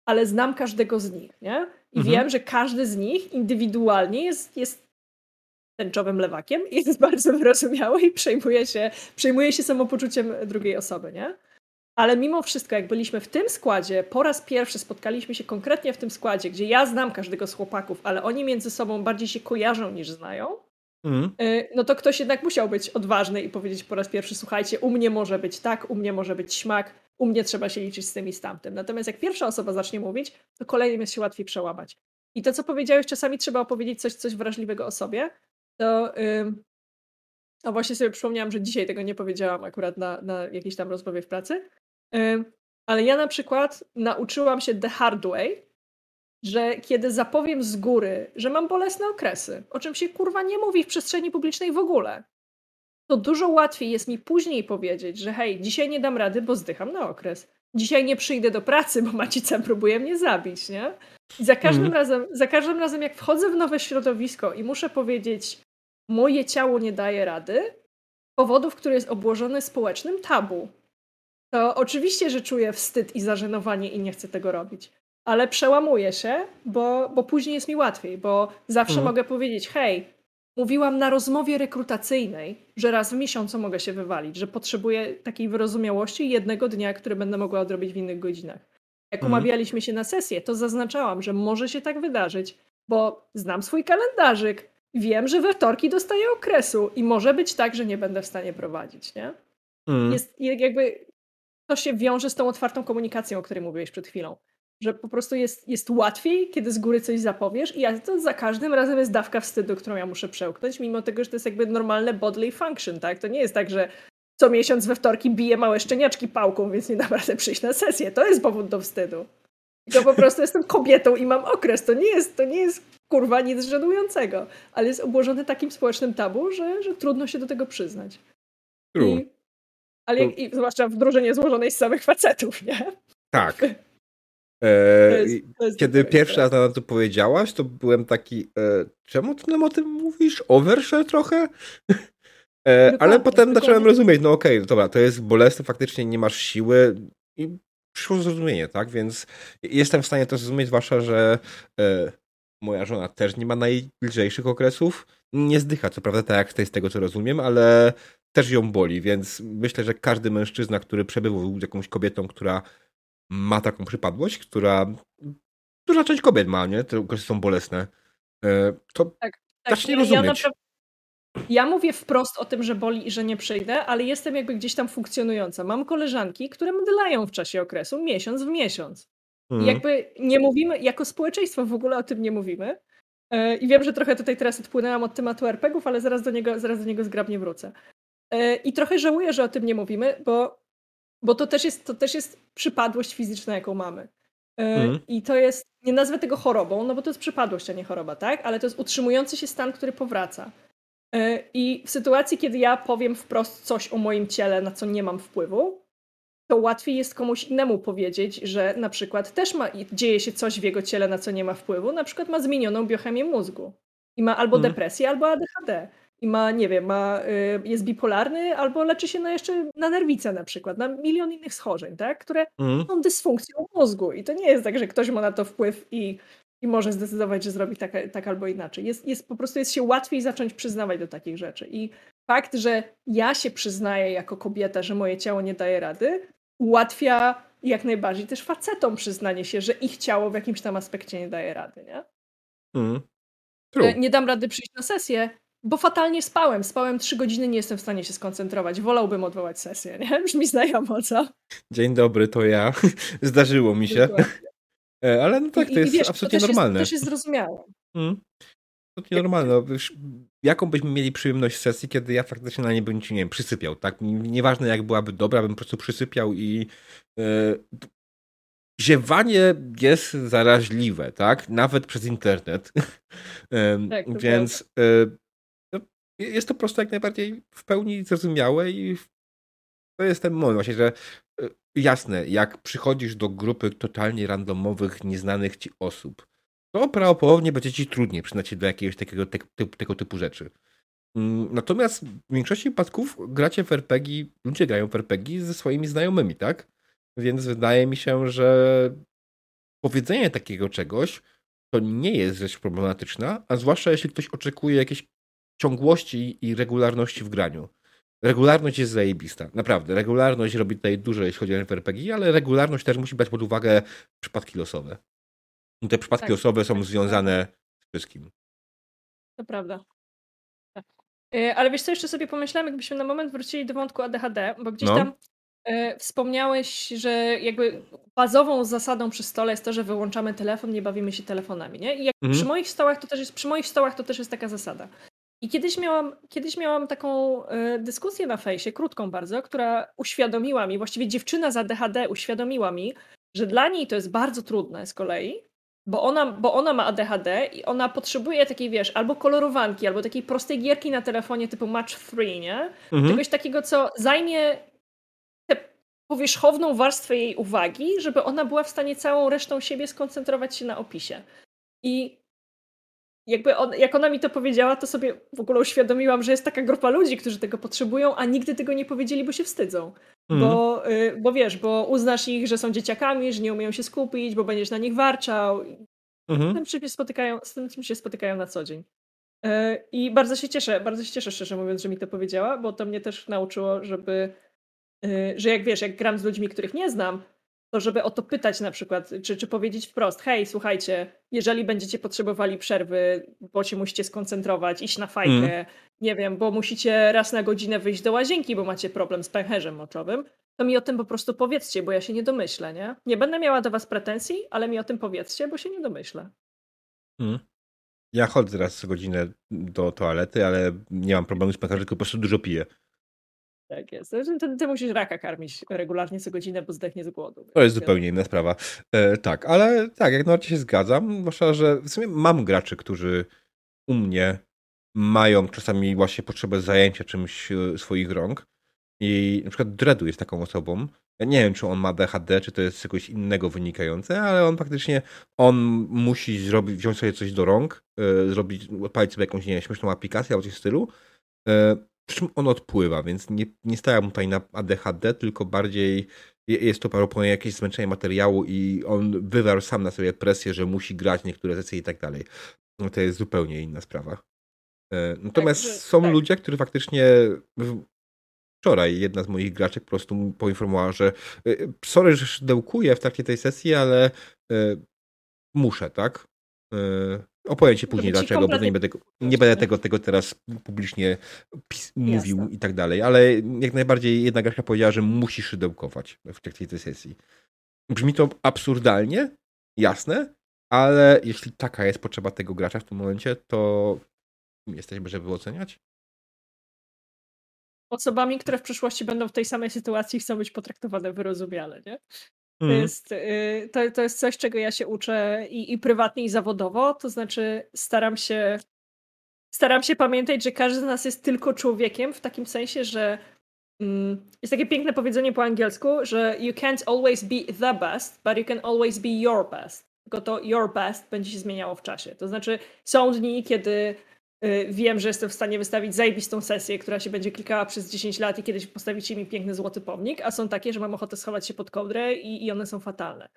ale znam każdego z nich, nie? I mhm. wiem, że każdy z nich indywidualnie jest, jest tęczowym lewakiem i jest bardzo wyrozumiały i przejmuje się, przejmuje się samopoczuciem drugiej osoby, nie? Ale mimo wszystko, jak byliśmy w tym składzie, po raz pierwszy spotkaliśmy się konkretnie w tym składzie, gdzie ja znam każdego z chłopaków, ale oni między sobą bardziej się kojarzą niż znają, mm. no to ktoś jednak musiał być odważny i powiedzieć po raz pierwszy: Słuchajcie, u mnie może być tak, u mnie może być śmak, u mnie trzeba się liczyć z tym i z tamtym. Natomiast jak pierwsza osoba zacznie mówić, to kolejnym jest się łatwiej przełamać. I to, co powiedziałeś, czasami trzeba opowiedzieć coś, coś wrażliwego o sobie, to. Yy, a właśnie sobie przypomniałam, że dzisiaj tego nie powiedziałam akurat na, na jakiejś tam rozmowie w pracy. Yy, ale ja na przykład nauczyłam się the hard way, że kiedy zapowiem z góry, że mam bolesne okresy, o czym się kurwa nie mówi w przestrzeni publicznej w ogóle, to dużo łatwiej jest mi później powiedzieć, że hej, dzisiaj nie dam rady, bo zdycham na okres. Dzisiaj nie przyjdę do pracy, bo macica próbuje mnie zabić, nie? I za każdym, mm. razem, za każdym razem, jak wchodzę w nowe środowisko i muszę powiedzieć, moje ciało nie daje rady, powodów, który jest obłożony społecznym tabu, to oczywiście, że czuję wstyd i zażenowanie i nie chcę tego robić. Ale przełamuję się, bo, bo później jest mi łatwiej, bo zawsze mm. mogę powiedzieć, hej, Mówiłam na rozmowie rekrutacyjnej, że raz w miesiącu mogę się wywalić, że potrzebuję takiej wyrozumiałości jednego dnia, który będę mogła odrobić w innych godzinach. Jak mhm. umawialiśmy się na sesję, to zaznaczałam, że może się tak wydarzyć, bo znam swój kalendarzyk, wiem, że we wtorki dostaję okresu i może być tak, że nie będę w stanie prowadzić, nie? Mhm. Jest jakby to się wiąże z tą otwartą komunikacją, o której mówiłeś przed chwilą że po prostu jest, jest łatwiej, kiedy z góry coś zapowiesz i ja to za każdym razem jest dawka wstydu, którą ja muszę przełknąć, mimo tego, że to jest jakby normalne bodily function, tak? To nie jest tak, że co miesiąc we wtorki bije małe szczeniaczki pałką, więc nie dam rady przyjść na sesję. To jest powód do wstydu. I to po prostu jestem kobietą i mam okres. To nie jest, to nie jest kurwa nic żenującego, ale jest obłożony takim społecznym tabu, że, że trudno się do tego przyznać. True. I, ale i, zwłaszcza w drużynie złożonej z samych facetów, nie? Tak. E, to jest, to jest kiedy pierwszy raz na to powiedziałaś, to byłem taki, e, czemu ty nam o tym mówisz? Overshare trochę? E, ale potem dokładnie. zacząłem rozumieć, no okej, okay, dobra, to jest bolesne, faktycznie nie masz siły i przyszło zrozumienie, tak? Więc jestem w stanie to zrozumieć, zwłaszcza, że e, moja żona też nie ma najlżejszych okresów. Nie zdycha, co prawda, tak jak z tego, co rozumiem, ale też ją boli, więc myślę, że każdy mężczyzna, który przebywał z jakąś kobietą, która ma taką przypadłość, która duża część kobiet ma, nie? Te okresy są bolesne. E, to tak, tak. zacznie rozumieć. Ja, ja mówię wprost o tym, że boli i że nie przyjdę, ale jestem jakby gdzieś tam funkcjonująca. Mam koleżanki, które mdleją w czasie okresu miesiąc w miesiąc. I mhm. jakby nie mówimy, jako społeczeństwo w ogóle o tym nie mówimy. E, I wiem, że trochę tutaj teraz odpłynęłam od tematu RPGów, ale zaraz do niego, zaraz do niego zgrabnie wrócę. E, I trochę żałuję, że o tym nie mówimy, bo bo to też jest, to też jest przypadłość fizyczna, jaką mamy. Mm. I to jest, nie nazwę tego chorobą, no bo to jest przypadłość, a nie choroba, tak? Ale to jest utrzymujący się stan, który powraca. E, I w sytuacji, kiedy ja powiem wprost coś o moim ciele, na co nie mam wpływu, to łatwiej jest komuś innemu powiedzieć, że na przykład też ma, dzieje się coś w jego ciele, na co nie ma wpływu, na przykład ma zmienioną biochemię mózgu i ma albo mm. depresję, albo ADHD i ma, nie wiem, ma, y, jest bipolarny albo leczy się na jeszcze na nerwicę na przykład, na milion innych schorzeń, tak? które mm. są dysfunkcją mózgu. I to nie jest tak, że ktoś ma na to wpływ i, i może zdecydować, że zrobi tak, tak albo inaczej. Jest, jest po prostu jest się łatwiej zacząć przyznawać do takich rzeczy. I fakt, że ja się przyznaję jako kobieta, że moje ciało nie daje rady, ułatwia jak najbardziej też facetom przyznanie się, że ich ciało w jakimś tam aspekcie nie daje rady, nie? Mm. Nie dam rady przyjść na sesję, bo fatalnie spałem. Spałem trzy godziny, nie jestem w stanie się skoncentrować. Wolałbym odwołać sesję, nie? Brzmi znajomo, co? Dzień dobry, to ja. Zdarzyło mi się. E, ale no tak, to I, jest i wiesz, absolutnie to normalne. Jest, to też jest zrozumiałe. Hmm. To nienormalne. No, jaką byśmy mieli przyjemność sesji, kiedy ja faktycznie na nie bym ci, nie wiem, przysypiał, tak? Nieważne jak byłaby dobra, bym po prostu przysypiał i yy, ziewanie jest zaraźliwe, tak? Nawet przez internet. tak, Więc jest to po prostu jak najbardziej w pełni zrozumiałe i to jest ten moment właśnie, że y, jasne, jak przychodzisz do grupy totalnie randomowych, nieznanych ci osób, to prawdopodobnie będzie ci trudniej przyznać się do jakiegoś takiego te, tego typu rzeczy. Mm, natomiast w większości przypadków gracie w RPG, ludzie grają w RPG ze swoimi znajomymi, tak? Więc wydaje mi się, że powiedzenie takiego czegoś to nie jest rzecz problematyczna, a zwłaszcza jeśli ktoś oczekuje jakiejś ciągłości i regularności w graniu. Regularność jest zajebista, naprawdę. Regularność robi tutaj dużo, jeśli chodzi o RPG, ale regularność też musi brać pod uwagę przypadki losowe. I te przypadki tak, losowe są tak, związane z wszystkim. To prawda. Tak. E, ale wiesz co, jeszcze sobie pomyślałem, jakbyśmy na moment wrócili do wątku ADHD, bo gdzieś no. tam e, wspomniałeś, że jakby bazową zasadą przy stole jest to, że wyłączamy telefon, nie bawimy się telefonami, nie? I mhm. przy moich stołach to też jest, przy moich stołach to też jest taka zasada. I kiedyś miałam, kiedyś miałam taką y, dyskusję na fejsie, krótką bardzo, która uświadomiła mi, właściwie dziewczyna z ADHD uświadomiła mi, że dla niej to jest bardzo trudne z kolei, bo ona, bo ona ma ADHD i ona potrzebuje takiej, wiesz, albo kolorowanki, albo takiej prostej gierki na telefonie typu Match 3, nie? Mhm. Czegoś takiego, co zajmie tę powierzchowną warstwę jej uwagi, żeby ona była w stanie całą resztą siebie skoncentrować się na opisie. I jakby on, jak ona mi to powiedziała, to sobie w ogóle uświadomiłam, że jest taka grupa ludzi, którzy tego potrzebują, a nigdy tego nie powiedzieli, bo się wstydzą. Mm. Bo, y, bo wiesz, bo uznasz ich, że są dzieciakami, że nie umieją się skupić, bo będziesz na nich warczał. Mm. Z, tym się spotykają, z tym się spotykają na co dzień. Y, I bardzo się cieszę, bardzo się cieszę, szczerze mówiąc, że mi to powiedziała, bo to mnie też nauczyło, żeby, y, że jak wiesz, jak gram z ludźmi, których nie znam, to żeby o to pytać na przykład, czy, czy powiedzieć wprost, hej, słuchajcie, jeżeli będziecie potrzebowali przerwy, bo się musicie skoncentrować, iść na fajkę, mm. nie wiem, bo musicie raz na godzinę wyjść do łazienki, bo macie problem z pęcherzem moczowym, to mi o tym po prostu powiedzcie, bo ja się nie domyślę, nie? Nie będę miała do was pretensji, ale mi o tym powiedzcie, bo się nie domyślę. Mm. Ja chodzę raz godzinę do toalety, ale nie mam problemu z pęcherzem, tylko po prostu dużo piję. Tak jest. Ty, ty musisz raka karmić regularnie co godzinę, bo zdechnie z głodu. To jest zupełnie inna sprawa. E, tak, ale tak, jak najbardziej się zgadzam. Zwłaszcza, że w sumie mam graczy, którzy u mnie mają czasami właśnie potrzebę zajęcia czymś e, swoich rąk. I na przykład Dredu jest taką osobą. Ja nie wiem, czy on ma DHD, czy to jest z czegoś innego wynikające, ale on faktycznie on musi zrobić, wziąć sobie coś do rąk, e, zrobić, odpalić sobie jakąś nie, śmieszną aplikację albo coś w stylu. E, przy czym on odpływa, więc nie, nie stawiam tutaj na ADHD, tylko bardziej jest to prawdopodobnie jakieś zmęczenie materiału i on wywarł sam na sobie presję, że musi grać niektóre sesje i tak dalej. No to jest zupełnie inna sprawa. E, natomiast tak, są tak. ludzie, którzy faktycznie wczoraj jedna z moich graczek po prostu poinformowała, że e, sorry, że szydełkuję w trakcie tej sesji, ale e, muszę, tak? Opowiem ci później dlaczego, bo nie będę, nie będę tego, tego teraz publicznie mówił Jasne. i tak dalej, ale jak najbardziej jedna graczka powiedziała, że musi szydełkować w trakcie tej sesji. Brzmi to absurdalnie, jasne, ale jeśli taka jest potrzeba tego gracza w tym momencie, to jesteśmy, żeby oceniać? Osobami, które w przyszłości będą w tej samej sytuacji, chcą być potraktowane wyrozumiale, nie? To, mhm. jest, y, to, to jest coś, czego ja się uczę i, i prywatnie, i zawodowo. To znaczy, staram się, staram się pamiętać, że każdy z nas jest tylko człowiekiem, w takim sensie, że mm, jest takie piękne powiedzenie po angielsku, że you can't always be the best, but you can always be your best. Tylko to your best będzie się zmieniało w czasie. To znaczy, są dni, kiedy wiem, że jestem w stanie wystawić zajebistą sesję, która się będzie klikała przez 10 lat i kiedyś postawicie mi piękny złoty pomnik, a są takie, że mam ochotę schować się pod kołdrę i, i one są fatalne.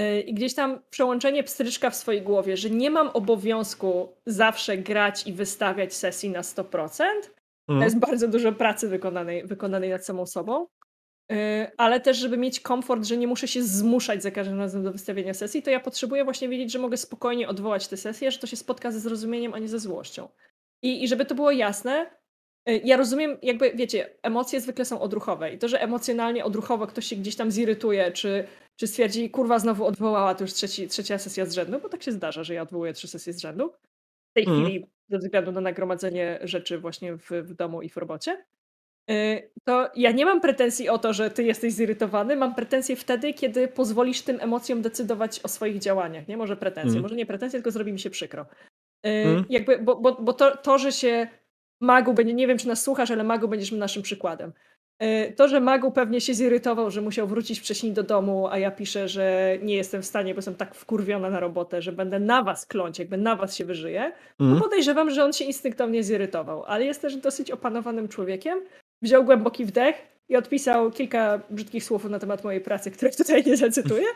Y, I gdzieś tam przełączenie pstryczka w swojej głowie, że nie mam obowiązku zawsze grać i wystawiać sesji na 100%, mm. to jest mhm. bardzo dużo pracy wykonanej, wykonanej nad samą sobą. Y, ale też, żeby mieć komfort, że nie muszę się zmuszać za każdym razem do wystawienia sesji, to ja potrzebuję właśnie wiedzieć, że mogę spokojnie odwołać tę sesję, że to się spotka ze zrozumieniem, a nie ze złością. I, I żeby to było jasne, y, ja rozumiem, jakby wiecie, emocje zwykle są odruchowe i to, że emocjonalnie, odruchowo ktoś się gdzieś tam zirytuje, czy, czy stwierdzi, kurwa, znowu odwołała, to już trzeci, trzecia sesja z rzędu, bo tak się zdarza, że ja odwołuję trzy sesje z rzędu. W tej mm. chwili ze względu na nagromadzenie rzeczy właśnie w, w domu i w robocie. Y, to ja nie mam pretensji o to, że ty jesteś zirytowany, mam pretensje wtedy, kiedy pozwolisz tym emocjom decydować o swoich działaniach, nie? Może pretensje, mm. może nie pretensje, tylko zrobi mi się przykro. Mm. Jakby, bo, bo, bo to, to, że się Magu będzie, nie wiem czy nas słuchasz, ale Magu będziesz naszym przykładem. Y, to, że Magu pewnie się zirytował, że musiał wrócić wcześniej do domu, a ja piszę, że nie jestem w stanie, bo jestem tak wkurwiona na robotę, że będę na was kląć, jakby na was się wyżyję, mm. to podejrzewam, że on się instynktownie zirytował, ale jest też dosyć opanowanym człowiekiem, wziął głęboki wdech i odpisał kilka brzydkich słów na temat mojej pracy, których tutaj nie zacytuję.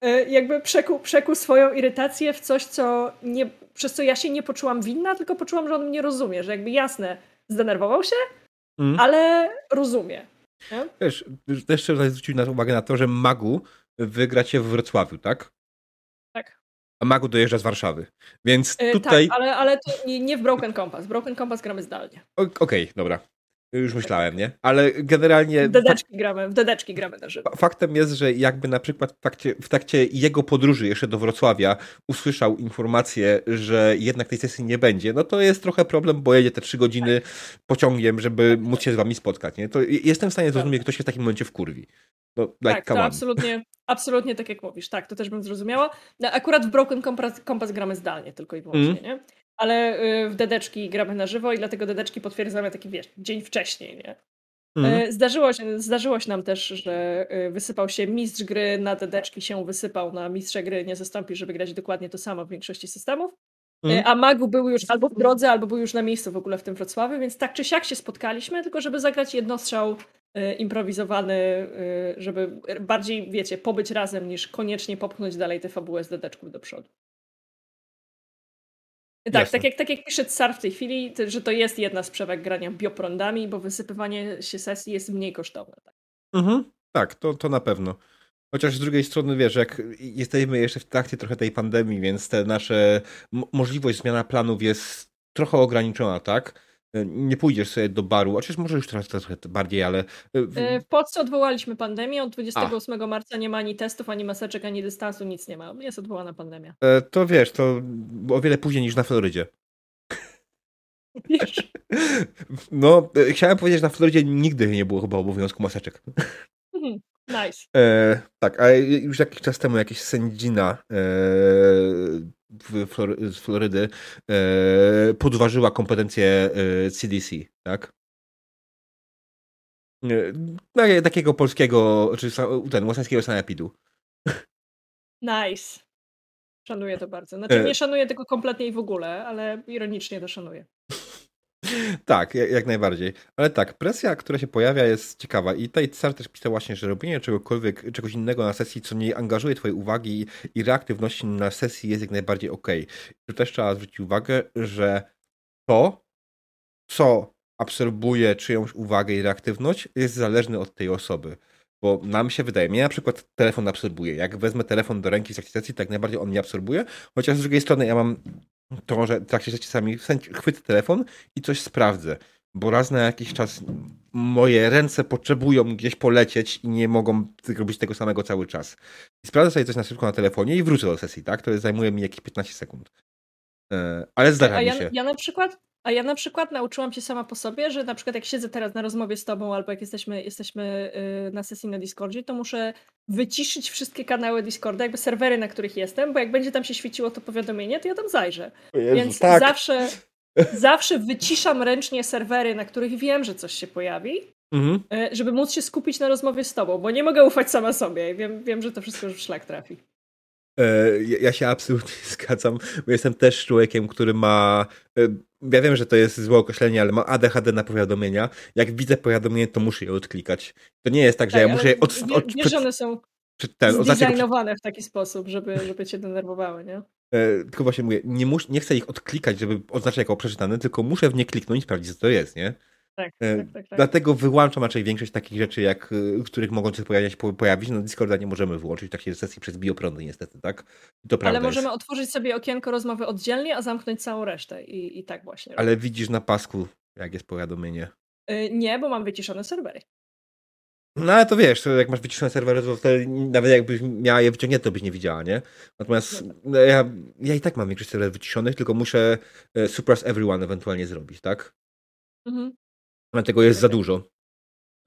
E, jakby przekuł, przekuł swoją irytację w coś, co nie, przez co ja się nie poczułam winna, tylko poczułam, że on mnie rozumie, że jakby jasne, zdenerwował się, mm. ale rozumie. Nie? Wiesz, też trzeba zwrócić uwagę na to, że Magu wygracie w Wrocławiu, tak? Tak. A Magu dojeżdża z Warszawy. Więc e, tutaj. tak, ale, ale to nie, nie w Broken Compass. Broken Compass gramy zdalnie. Okej, okay, dobra. Już myślałem, nie? Ale generalnie. W dedeczki gramy, w dedeczki gramy na żywo. Faktem jest, że jakby na przykład w trakcie, w trakcie jego podróży jeszcze do Wrocławia usłyszał informację, że jednak tej sesji nie będzie, no to jest trochę problem, bo jedzie te trzy godziny pociągiem, żeby móc się z wami spotkać, nie? To jestem w stanie zrozumieć, że ktoś się w takim momencie wkurwi. No, like, tak, to absolutnie, absolutnie tak jak mówisz. Tak, to też bym zrozumiała. No, akurat w Broken Compass, Compass gramy zdalnie tylko i wyłącznie, mm. nie? Ale y, w dedeczki gramy na żywo i dlatego dedeczki potwierdzamy taki, wiesz, dzień wcześniej, nie? Mhm. Zdarzyło, się, zdarzyło się nam też, że y, wysypał się mistrz gry na dedeczki, się wysypał na mistrza gry, nie zastąpi, żeby grać dokładnie to samo w większości systemów. Mhm. A Magu był już albo w drodze, albo był już na miejscu w ogóle w tym Wrocławiu, więc tak czy siak się spotkaliśmy, tylko żeby zagrać jednostrzał improwizowany, żeby bardziej, wiecie, pobyć razem niż koniecznie popchnąć dalej tę fabułę z dedeczków do przodu. Tak, tak jak, tak jak pisze Tsar w tej chwili, że to jest jedna z przewag grania bioprądami, bo wysypywanie się sesji jest mniej kosztowne. Tak, mhm, tak to, to na pewno. Chociaż z drugiej strony, wiesz, jak jesteśmy jeszcze w trakcie trochę tej pandemii, więc te nasze możliwość zmiana planów jest trochę ograniczona, tak? Nie pójdziesz sobie do baru, chociaż może już teraz trochę bardziej, ale... E, w... E, Polsce odwołaliśmy pandemię, od 28 A. marca nie ma ani testów, ani maseczek, ani dystansu, nic nie ma. Jest odwołana pandemia. E, to wiesz, to o wiele później niż na Florydzie. Wiesz? No, chciałem powiedzieć, że na Florydzie nigdy nie było chyba obowiązku maseczek. Mhm, nice. E, tak, a już jakiś czas temu jakieś sędzina e, z Florydy e, podważyła kompetencje CDC, e, tak? E, takiego polskiego, czy ten, łasańskiego sanepidu. Nice. Szanuję to bardzo. Znaczy nie szanuję tego kompletnie i w ogóle, ale ironicznie to szanuję. Tak, jak najbardziej. Ale tak, presja, która się pojawia jest ciekawa i tutaj Car też pisał właśnie, że robienie czegokolwiek, czegoś innego na sesji, co nie angażuje twojej uwagi i reaktywności na sesji jest jak najbardziej ok. Tu też trzeba zwrócić uwagę, że to, co absorbuje czyjąś uwagę i reaktywność, jest zależne od tej osoby. Bo nam się wydaje, mnie na przykład telefon absorbuje. Jak wezmę telefon do ręki w sesji, tak najbardziej on mnie absorbuje, chociaż z drugiej strony ja mam to, że w trakcie sesji czasami chwycę telefon i coś sprawdzę. Bo raz na jakiś czas moje ręce potrzebują gdzieś polecieć i nie mogą robić tego samego cały czas. I sprawdzę sobie coś na szybko na telefonie i wrócę do sesji, tak? To zajmuje mi jakieś 15 sekund. E, ale zdarza mi się. Ja na przykład a ja na przykład nauczyłam się sama po sobie, że na przykład jak siedzę teraz na rozmowie z tobą albo jak jesteśmy, jesteśmy y, na sesji na Discordzie, to muszę wyciszyć wszystkie kanały Discorda, jakby serwery, na których jestem, bo jak będzie tam się świeciło to powiadomienie, to ja tam zajrzę. Jezu, Więc tak. zawsze, zawsze wyciszam ręcznie serwery, na których wiem, że coś się pojawi, mhm. Y, żeby móc się skupić na rozmowie z tobą, bo nie mogę ufać sama sobie. Wiem, wiem że to wszystko już w szlak trafi. E, ja się absolutnie zgadzam, bo jestem też człowiekiem, który ma. Ja wiem, że to jest złe określenie, ale ma ADHD na powiadomienia. Jak widzę powiadomienie, to muszę je odklikać. To nie jest tak, że tak, ja muszę je od, od, Wiesz, one są ten, zdesignowane w taki sposób, żeby, żeby cię denerwowały, nie? E, tylko właśnie mówię, nie, mus, nie chcę ich odklikać, żeby oznaczać jako przeczytane, tylko muszę w nie kliknąć i sprawdzić, co to jest, nie? Tak, e, tak, tak, tak. Dlatego wyłączam raczej większość takich rzeczy, jak, y, których mogą się pojawiać, pojawić. No Discorda nie możemy wyłączyć takiej sesji przez bioprądy niestety, tak? To Ale możemy jest. otworzyć sobie okienko rozmowy oddzielnie, a zamknąć całą resztę i, i tak właśnie. Ale widzisz na pasku, jak jest powiadomienie. Yy, nie, bo mam wyciszone serwery. No ale to wiesz, jak masz wyciszone serwery, to wtedy nawet jakbyś miała je wyciągnięte, to byś nie widziała, nie? Natomiast no, ja, ja i tak mam większość serwerów wyciszonych, tylko muszę e, suppress everyone ewentualnie zrobić, tak? Mhm. Dlatego jest za dużo.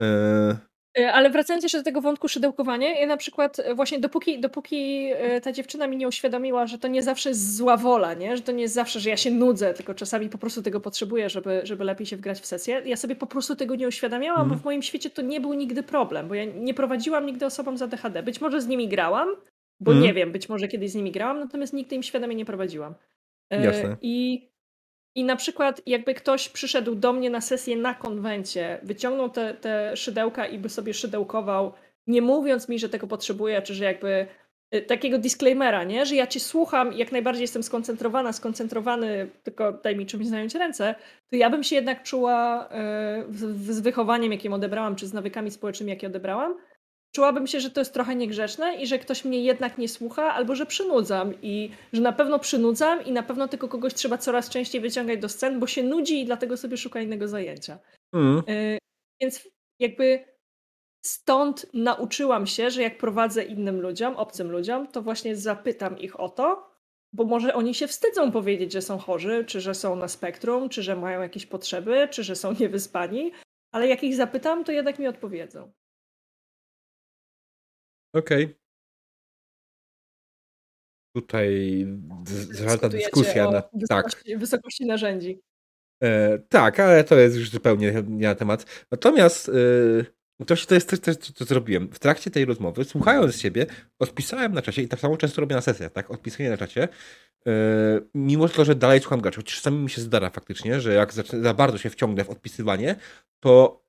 E, E, ale wracając jeszcze do tego wątku szydełkowania, ja na przykład e, właśnie dopóki, dopóki ta dziewczyna mi nie uświadomiła, że to nie zawsze jest zła wola, nie? że to nie jest zawsze, że ja się nudzę, tylko czasami po prostu tego potrzebuję, żeby, żeby lepiej się wgrać w sesję. Ja sobie po prostu tego nie uświadamiałam, mm. bo mhm. w moim świecie to nie był nigdy problem, bo ja nie prowadziłam nigdy osobom za DHD. Być może z nimi grałam, bo mm. nie wiem, być może kiedyś z nimi grałam, natomiast nigdy im świadomie nie prowadziłam. Jasne. I i na przykład, jakby ktoś przyszedł do mnie na sesję na konwencie, wyciągnął te, te szydełka i by sobie szydełkował, nie mówiąc mi, że tego potrzebuje, czy że jakby y, takiego disclaimera, nie? że ja cię słucham jak najbardziej jestem skoncentrowana, skoncentrowany, tylko daj mi czymś zająć ręce, to ja bym się jednak czuła y, z wychowaniem, jakim odebrałam, czy z nawykami społecznymi, jakie odebrałam, czułabym się, że to jest trochę niegrzeczne i że ktoś mnie jednak nie słucha, albo że przynudzam i że na pewno przynudzam i na pewno tylko kogoś trzeba coraz częściej wyciągać do scen, bo się nudzi i dlatego sobie szuka innego zajęcia. Mm. Y więc jakby stąd nauczyłam się, że jak prowadzę innym ludziom, obcym ludziom, to właśnie zapytam ich o to, bo może oni się wstydzą powiedzieć, że są chorzy, czy że są na spektrum, czy że mają jakieś potrzeby, czy że są niewyspani, ale jak ich zapytam, to jednak mi odpowiedzą. Okej. Okay. Tutaj zawarta dyskusja. Na, wysokości, tak. wysokości narzędzi. E, tak, ale to jest już zupełnie nie na temat. Natomiast e, to, to jest coś, co zrobiłem. W trakcie tej rozmowy, słuchając siebie, odpisałem na czacie i tak samo często robię na sesjach, tak? Odpisuję na czacie. E, mimo to, że dalej słucham graczy, chociaż czasami mi się zdarza faktycznie, że jak za bardzo się wciągnę w odpisywanie, to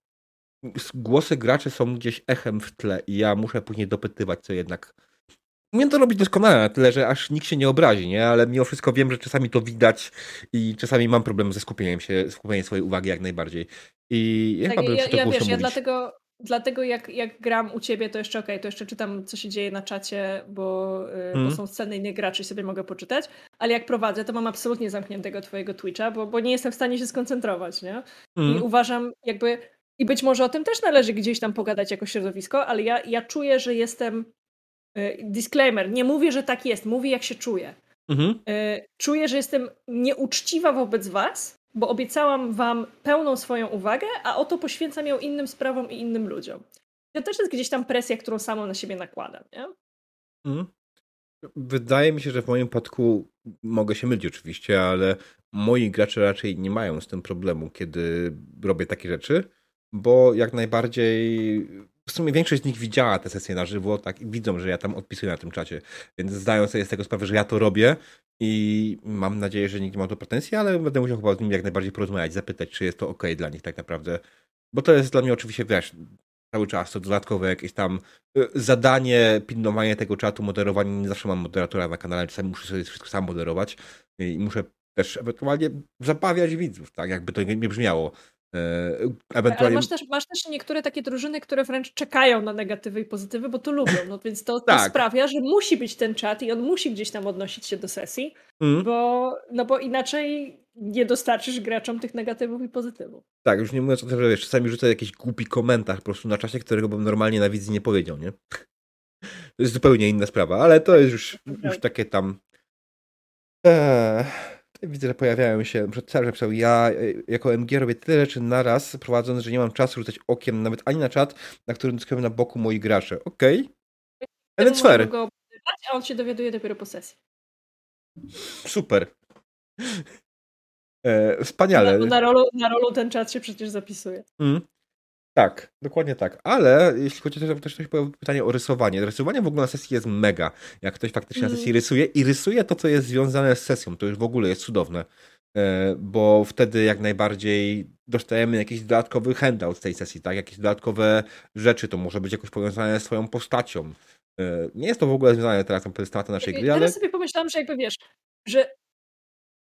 głosy graczy są gdzieś echem w tle i ja muszę później dopytywać, co jednak. Umiem to robić doskonale, na tyle, że aż nikt się nie obrazi, nie? Ale mimo wszystko wiem, że czasami to widać i czasami mam problem ze skupieniem się, skupieniem swojej uwagi jak najbardziej. I ja tak, chyba ja, ja, wiesz, ja dlatego, dlatego jak, jak gram u ciebie, to jeszcze okej, okay, to jeszcze czytam, co się dzieje na czacie, bo, yy, bo mhm. są sceny innych graczy i sobie mogę poczytać, ale jak prowadzę, to mam absolutnie zamkniętego twojego Twitcha, bo, bo nie jestem w stanie się skoncentrować, nie? I mhm. uważam, jakby i być może o tym też należy gdzieś tam pogadać jako środowisko, ale ja, ja czuję, że jestem. Y, disclaimer, nie mówię, że tak jest, mówię jak się czuję. Mhm. Y, czuję, że jestem nieuczciwa wobec Was, bo obiecałam Wam pełną swoją uwagę, a oto poświęcam ją innym sprawom i innym ludziom. To też jest gdzieś tam presja, którą samą na siebie nakładam, nie? Mhm. Wydaje mi się, że w moim przypadku mogę się mylić oczywiście, ale moi gracze raczej nie mają z tym problemu, kiedy robię takie rzeczy bo jak najbardziej w sumie większość z nich widziała te sesje na żywo, tak, i widzą, że ja tam odpisuję na tym czacie, więc zdają sobie z tego sprawę, że ja to robię i mam nadzieję, że nikt nie ma to pretensji, ale będę musiał chyba z nimi jak najbardziej porozmawiać, zapytać, czy jest to ok dla nich tak naprawdę, bo to jest dla mnie oczywiście, wiesz, cały czas to dodatkowe jakieś tam y, zadanie, pilnowanie tego czatu, moderowanie, nie zawsze mam moderatora na kanale, czasami muszę sobie wszystko sam moderować i muszę też ewentualnie zabawiać widzów, tak, jakby to nie brzmiało. E, ewentualnie... Ale masz też, masz też niektóre takie drużyny, które wręcz czekają na negatywy i pozytywy, bo to lubią, no więc to, tak. to sprawia, że musi być ten czat i on musi gdzieś tam odnosić się do sesji, mm. bo, no bo inaczej nie dostarczysz graczom tych negatywów i pozytywów. Tak, już nie mówiąc o tym, że wiesz, czasami rzucę jakiś głupi komentarz po prostu na czasie, którego bym normalnie na wizji nie powiedział, nie? To jest zupełnie inna sprawa, ale to jest już, już takie tam... Eee widzę, że pojawiają się, cały napisał, ja e, jako MG robię tyle rzeczy naraz, prowadząc, że nie mam czasu rzucać okiem nawet ani na czat, na którym dyskutują na boku moi gracze. Okej. Okay. Ale fair. Go a on się dowiaduje dopiero po sesji. Super. E, wspaniale. Na, na, rolu, na rolu ten czat się przecież zapisuje. Mm. Tak, dokładnie tak. Ale jeśli chodzi o też pytanie o rysowanie. Rysowanie w ogóle na sesji jest mega. Jak ktoś faktycznie mm. na sesji rysuje i rysuje to, co jest związane z sesją, to już w ogóle jest cudowne. E, bo wtedy jak najbardziej dostajemy jakiś dodatkowy handout z tej sesji, tak? Jakieś dodatkowe rzeczy, to może być jakoś powiązane z swoją postacią. E, nie jest to w ogóle związane teraz z tematem naszej gry, ale... Teraz sobie pomyślałam, że jakby wiesz, że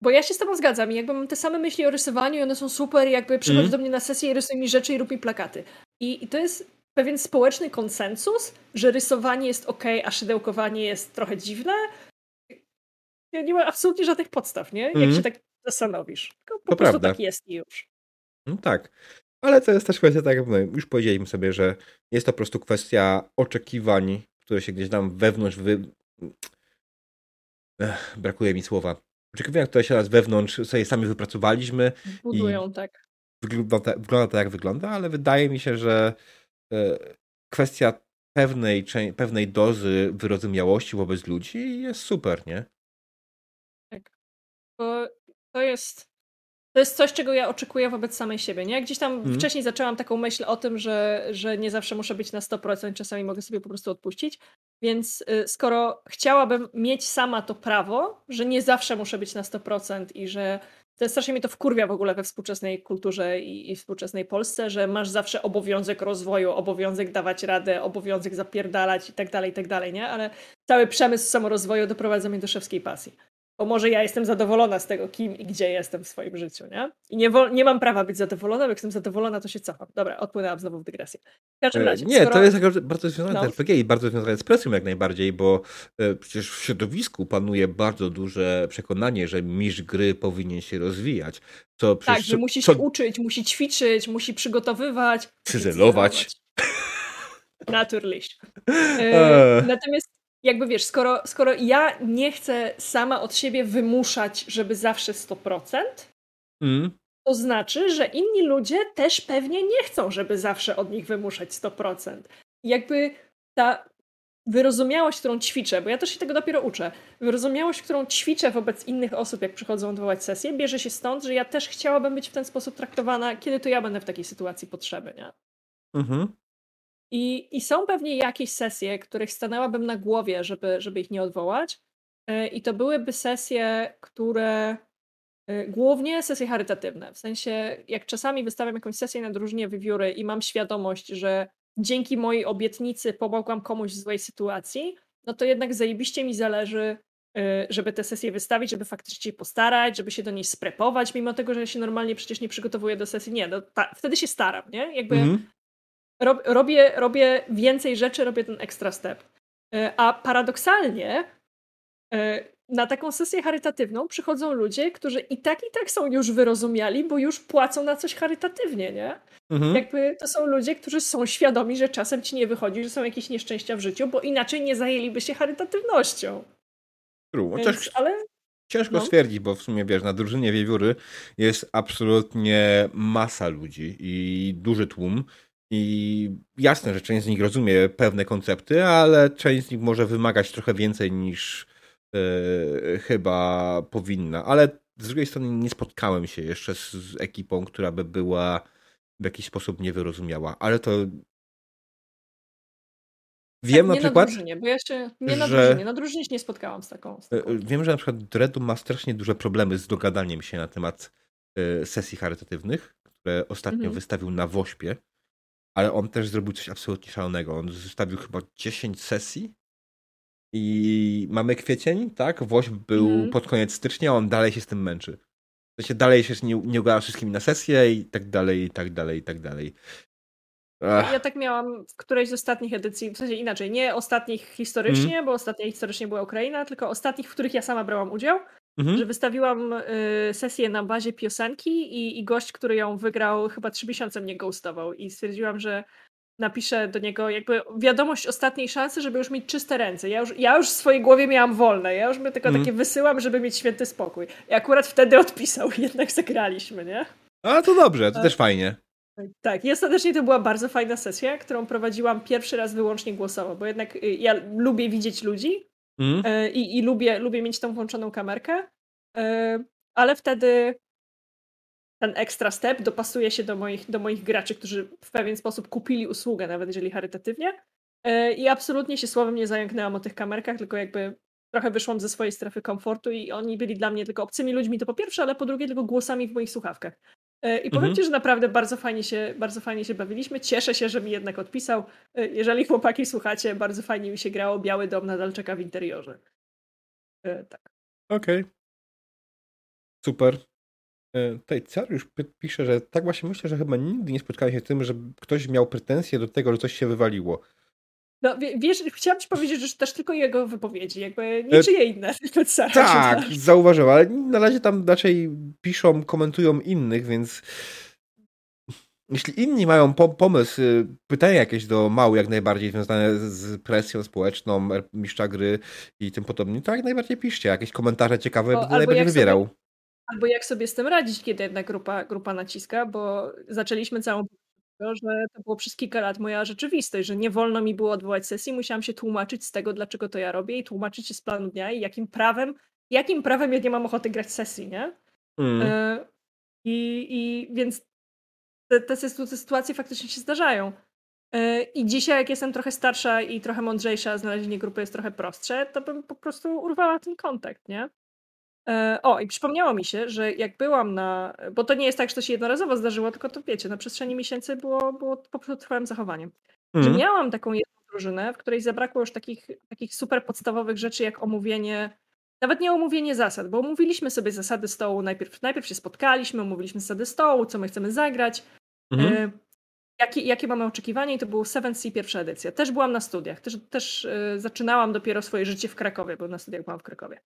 bo ja się z tobą zgadzam i jakby mam te same myśli o rysowaniu i one są super jakby przychodzi mm. do mnie na sesję i rysuje mi rzeczy i rób mi plakaty. I, I, to jest pewien społeczny konsensus, że rysowanie jest ok, a szydełkowanie jest trochę dziwne. Ja nie ma absolutnie żadnych podstaw, nie? Jak mm. się tak zastanowisz. Tylko po to prostu prawda. tak jest i już. No tak. Ale to jest też kwestia, tak jak już powiedzieliśmy sobie, że jest to po prostu kwestia oczekiwań, które się gdzieś tam wewnątrz wy... Ech, brakuje mi słowa. Oczekiwania, które się nas wewnątrz sobie sami wypracowaliśmy. Budują, tak. Wygląda, wygląda tak, jak wygląda, ale wydaje mi się, że e, kwestia pewnej, pewnej dozy wyrozumiałości wobec ludzi jest super, nie? Tak. Bo to jest to jest coś, czego ja oczekuję wobec samej siebie. Nie? Gdzieś tam hmm. wcześniej zaczęłam taką myśl o tym, że, że nie zawsze muszę być na 100%, czasami mogę sobie po prostu odpuścić. Więc y, skoro chciałabym mieć sama to prawo, że nie zawsze muszę być na 100% i że to strasznie mnie to wkurwia w ogóle we współczesnej kulturze i, i współczesnej Polsce, że masz zawsze obowiązek rozwoju, obowiązek dawać radę, obowiązek zapierdalać i tak dalej, i tak dalej, nie? Ale cały przemysł samorozwoju doprowadza mnie do szewskiej pasji bo może ja jestem zadowolona z tego, kim i gdzie jestem w swoim życiu, nie? I nie, nie mam prawa być zadowolona, bo jak jestem zadowolona, to się cofam. Dobra, odpłynęłam znowu w dygresję. W każdym e, razie. Nie, skoro... to jest bardzo związane no. z RPG i bardzo związane z presją jak najbardziej, bo e, przecież w środowisku panuje bardzo duże przekonanie, że mistrz gry powinien się rozwijać. Co tak, że musi się co... uczyć, musi ćwiczyć, musi przygotowywać. Cyzelować. Naturliś. E, natomiast jakby wiesz, skoro, skoro ja nie chcę sama od siebie wymuszać, żeby zawsze 100%, mm. to znaczy, że inni ludzie też pewnie nie chcą, żeby zawsze od nich wymuszać 100%. jakby ta wyrozumiałość, którą ćwiczę, bo ja też się tego dopiero uczę, wyrozumiałość, którą ćwiczę wobec innych osób, jak przychodzą odwołać sesję, bierze się stąd, że ja też chciałabym być w ten sposób traktowana, kiedy to ja będę w takiej sytuacji potrzeby, nie? Mhm. I, I są pewnie jakieś sesje, których stanęłabym na głowie, żeby, żeby ich nie odwołać. E, I to byłyby sesje, które e, głównie sesje charytatywne. W sensie, jak czasami wystawiam jakąś sesję na drużynie wywiory i mam świadomość, że dzięki mojej obietnicy pomogłam komuś w złej sytuacji, no to jednak zajebiście mi zależy, e, żeby tę sesję wystawić, żeby faktycznie się postarać, żeby się do niej sprepować, mimo tego, że ja się normalnie przecież nie przygotowuję do sesji. Nie, no ta, wtedy się staram, nie? Jakby mhm rob, robię, robię więcej rzeczy, robię ten extra step. E, a paradoksalnie e, na taką sesję charytatywną przychodzą ludzie, którzy i tak, i tak są już wyrozumiali, bo już płacą na coś charytatywnie, nie? Mhm. Jakby to są ludzie, którzy są świadomi, że czasem ci nie wychodzi, że są jakieś nieszczęścia w życiu, bo inaczej nie zajęliby się charytatywnością. True. Więc, ale Ciężko no. stwierdzić, bo w sumie wiesz, na drużynie wiewióry jest absolutnie masa ludzi i duży tłum. I jasne, że część z nich rozumie pewne koncepty, ale część z nich może wymagać trochę więcej niż yy, chyba powinna. Ale z drugiej strony nie spotkałem się jeszcze z, z, ekipą, która by była w jakiś sposób niewyrozumiała. Ale to. Wiem tak, na przykład. Na drużynie, bo ja się. Nie na że... drużynie. Na drużynie się nie spotkałam z taką, z taką. E, wiem, że na przykład Dredu ma strasznie duże problemy z dogadaniem się na temat e, sesji charytatywnych, które ostatnio mhm. wystawił na Wośpie ale on też zrobił coś absolutnie szalonego. On zostawił chyba 10 sesji i mamy kwiecień, tak? Woźb był mm. pod koniec stycznia, on dalej się z tym męczy. To się dalej się nie, nie ugada wszystkimi na sesję i tak dalej, i tak dalej, i tak dalej. Ach. Ja tak miałam w którejś z ostatnich edycji, w sensie inaczej, nie ostatnich historycznie, mm. bo ostatnia historycznie była Ukraina, tylko ostatnich, w których ja sama brałam udział. Mhm. Że wystawiłam y, sesję na bazie piosenki i, i gość, który ją wygrał, chyba trzy miesiące mnie ghostował i stwierdziłam, że napiszę do niego jakby wiadomość ostatniej szansy, żeby już mieć czyste ręce. Ja już, ja już w swojej głowie miałam wolne, ja już my tylko mhm. takie wysyłam, żeby mieć święty spokój. I akurat wtedy odpisał, jednak zagraliśmy, nie? A to dobrze, to też fajnie. Tak, i ostatecznie to była bardzo fajna sesja, którą prowadziłam pierwszy raz wyłącznie głosowo, bo jednak y, ja lubię widzieć ludzi Mm. E, I, i lubię, lubię mieć tą włączoną kamerkę, e, ale wtedy ten extra step dopasuje się do moich, do moich graczy, którzy w pewien sposób kupili usługę, nawet jeżeli charytatywnie. E, I absolutnie się słowem nie zająknęłam o tych kamerkach, tylko jakby trochę wyszłam ze swojej strefy komfortu i oni byli dla mnie tylko obcymi ludźmi, to po pierwsze, ale po drugie tylko głosami w moich słuchawkach. E, I powiem mhm. Ci, że naprawdę bardzo fajnie, się, bardzo fajnie się bawiliśmy. Cieszę się, że mi jednak odpisał. E, jeżeli chłopaki słuchacie, bardzo fajnie mi się grało. Biały dom nadal czeka w interiorze. E, tak. Okej. Okay. Super. Tutaj już pisze, że tak właśnie myślę, że chyba nigdy nie spotkałem się z tym, że ktoś miał pretensje do tego, że coś się wywaliło. No wiesz, chciałam ci powiedzieć, że też tylko jego wypowiedzi, jakby niczyje inne. Tak, zauważyłem, ale na razie tam raczej piszą, komentują innych, więc jeśli inni mają po pomysł, y, pytania jakieś do mału, jak najbardziej związane z presją społeczną, mistrza gry i tym podobnym, to jak najbardziej piszcie. Jakieś komentarze ciekawe no, będę najbardziej wybierał. Sobie, albo jak sobie z tym radzić, kiedy jedna grupa, grupa naciska, bo zaczęliśmy całą że to było przez kilka lat moja rzeczywistość, że nie wolno mi było odwołać sesji, musiałam się tłumaczyć z tego, dlaczego to ja robię i tłumaczyć się z planu dnia i jakim prawem, jakim prawem ja nie mam ochoty grać sesji, nie? Mm. Y i, I więc te, te sytuacje faktycznie się zdarzają. E, I dzisiaj, jak jestem trochę starsza i trochę mądrzejsza, znalezienie grupy jest trochę prostsze, to bym po prostu urwała ten kontakt, nie? E, o, i przypomniało mi się, że jak byłam na. Bo to nie jest tak, że to się jednorazowo zdarzyło, tylko to wiecie, na przestrzeni miesięcy było, było po prostu trwałym zachowaniem. Że mhm. miałam taką jedną drużynę, w której zabrakło już takich, takich super podstawowych rzeczy, jak omówienie nawet nie omówienie zasad, bo omówiliśmy sobie zasady stołu. Najpierw, najpierw się spotkaliśmy, omówiliśmy zasady stołu, co my chcemy zagrać, mhm. y, jakie, jakie mamy oczekiwania i to był 7C pierwsza edycja. Też byłam na studiach, też, też y, zaczynałam dopiero swoje życie w Krakowie, bo na studiach byłam w Krakowie.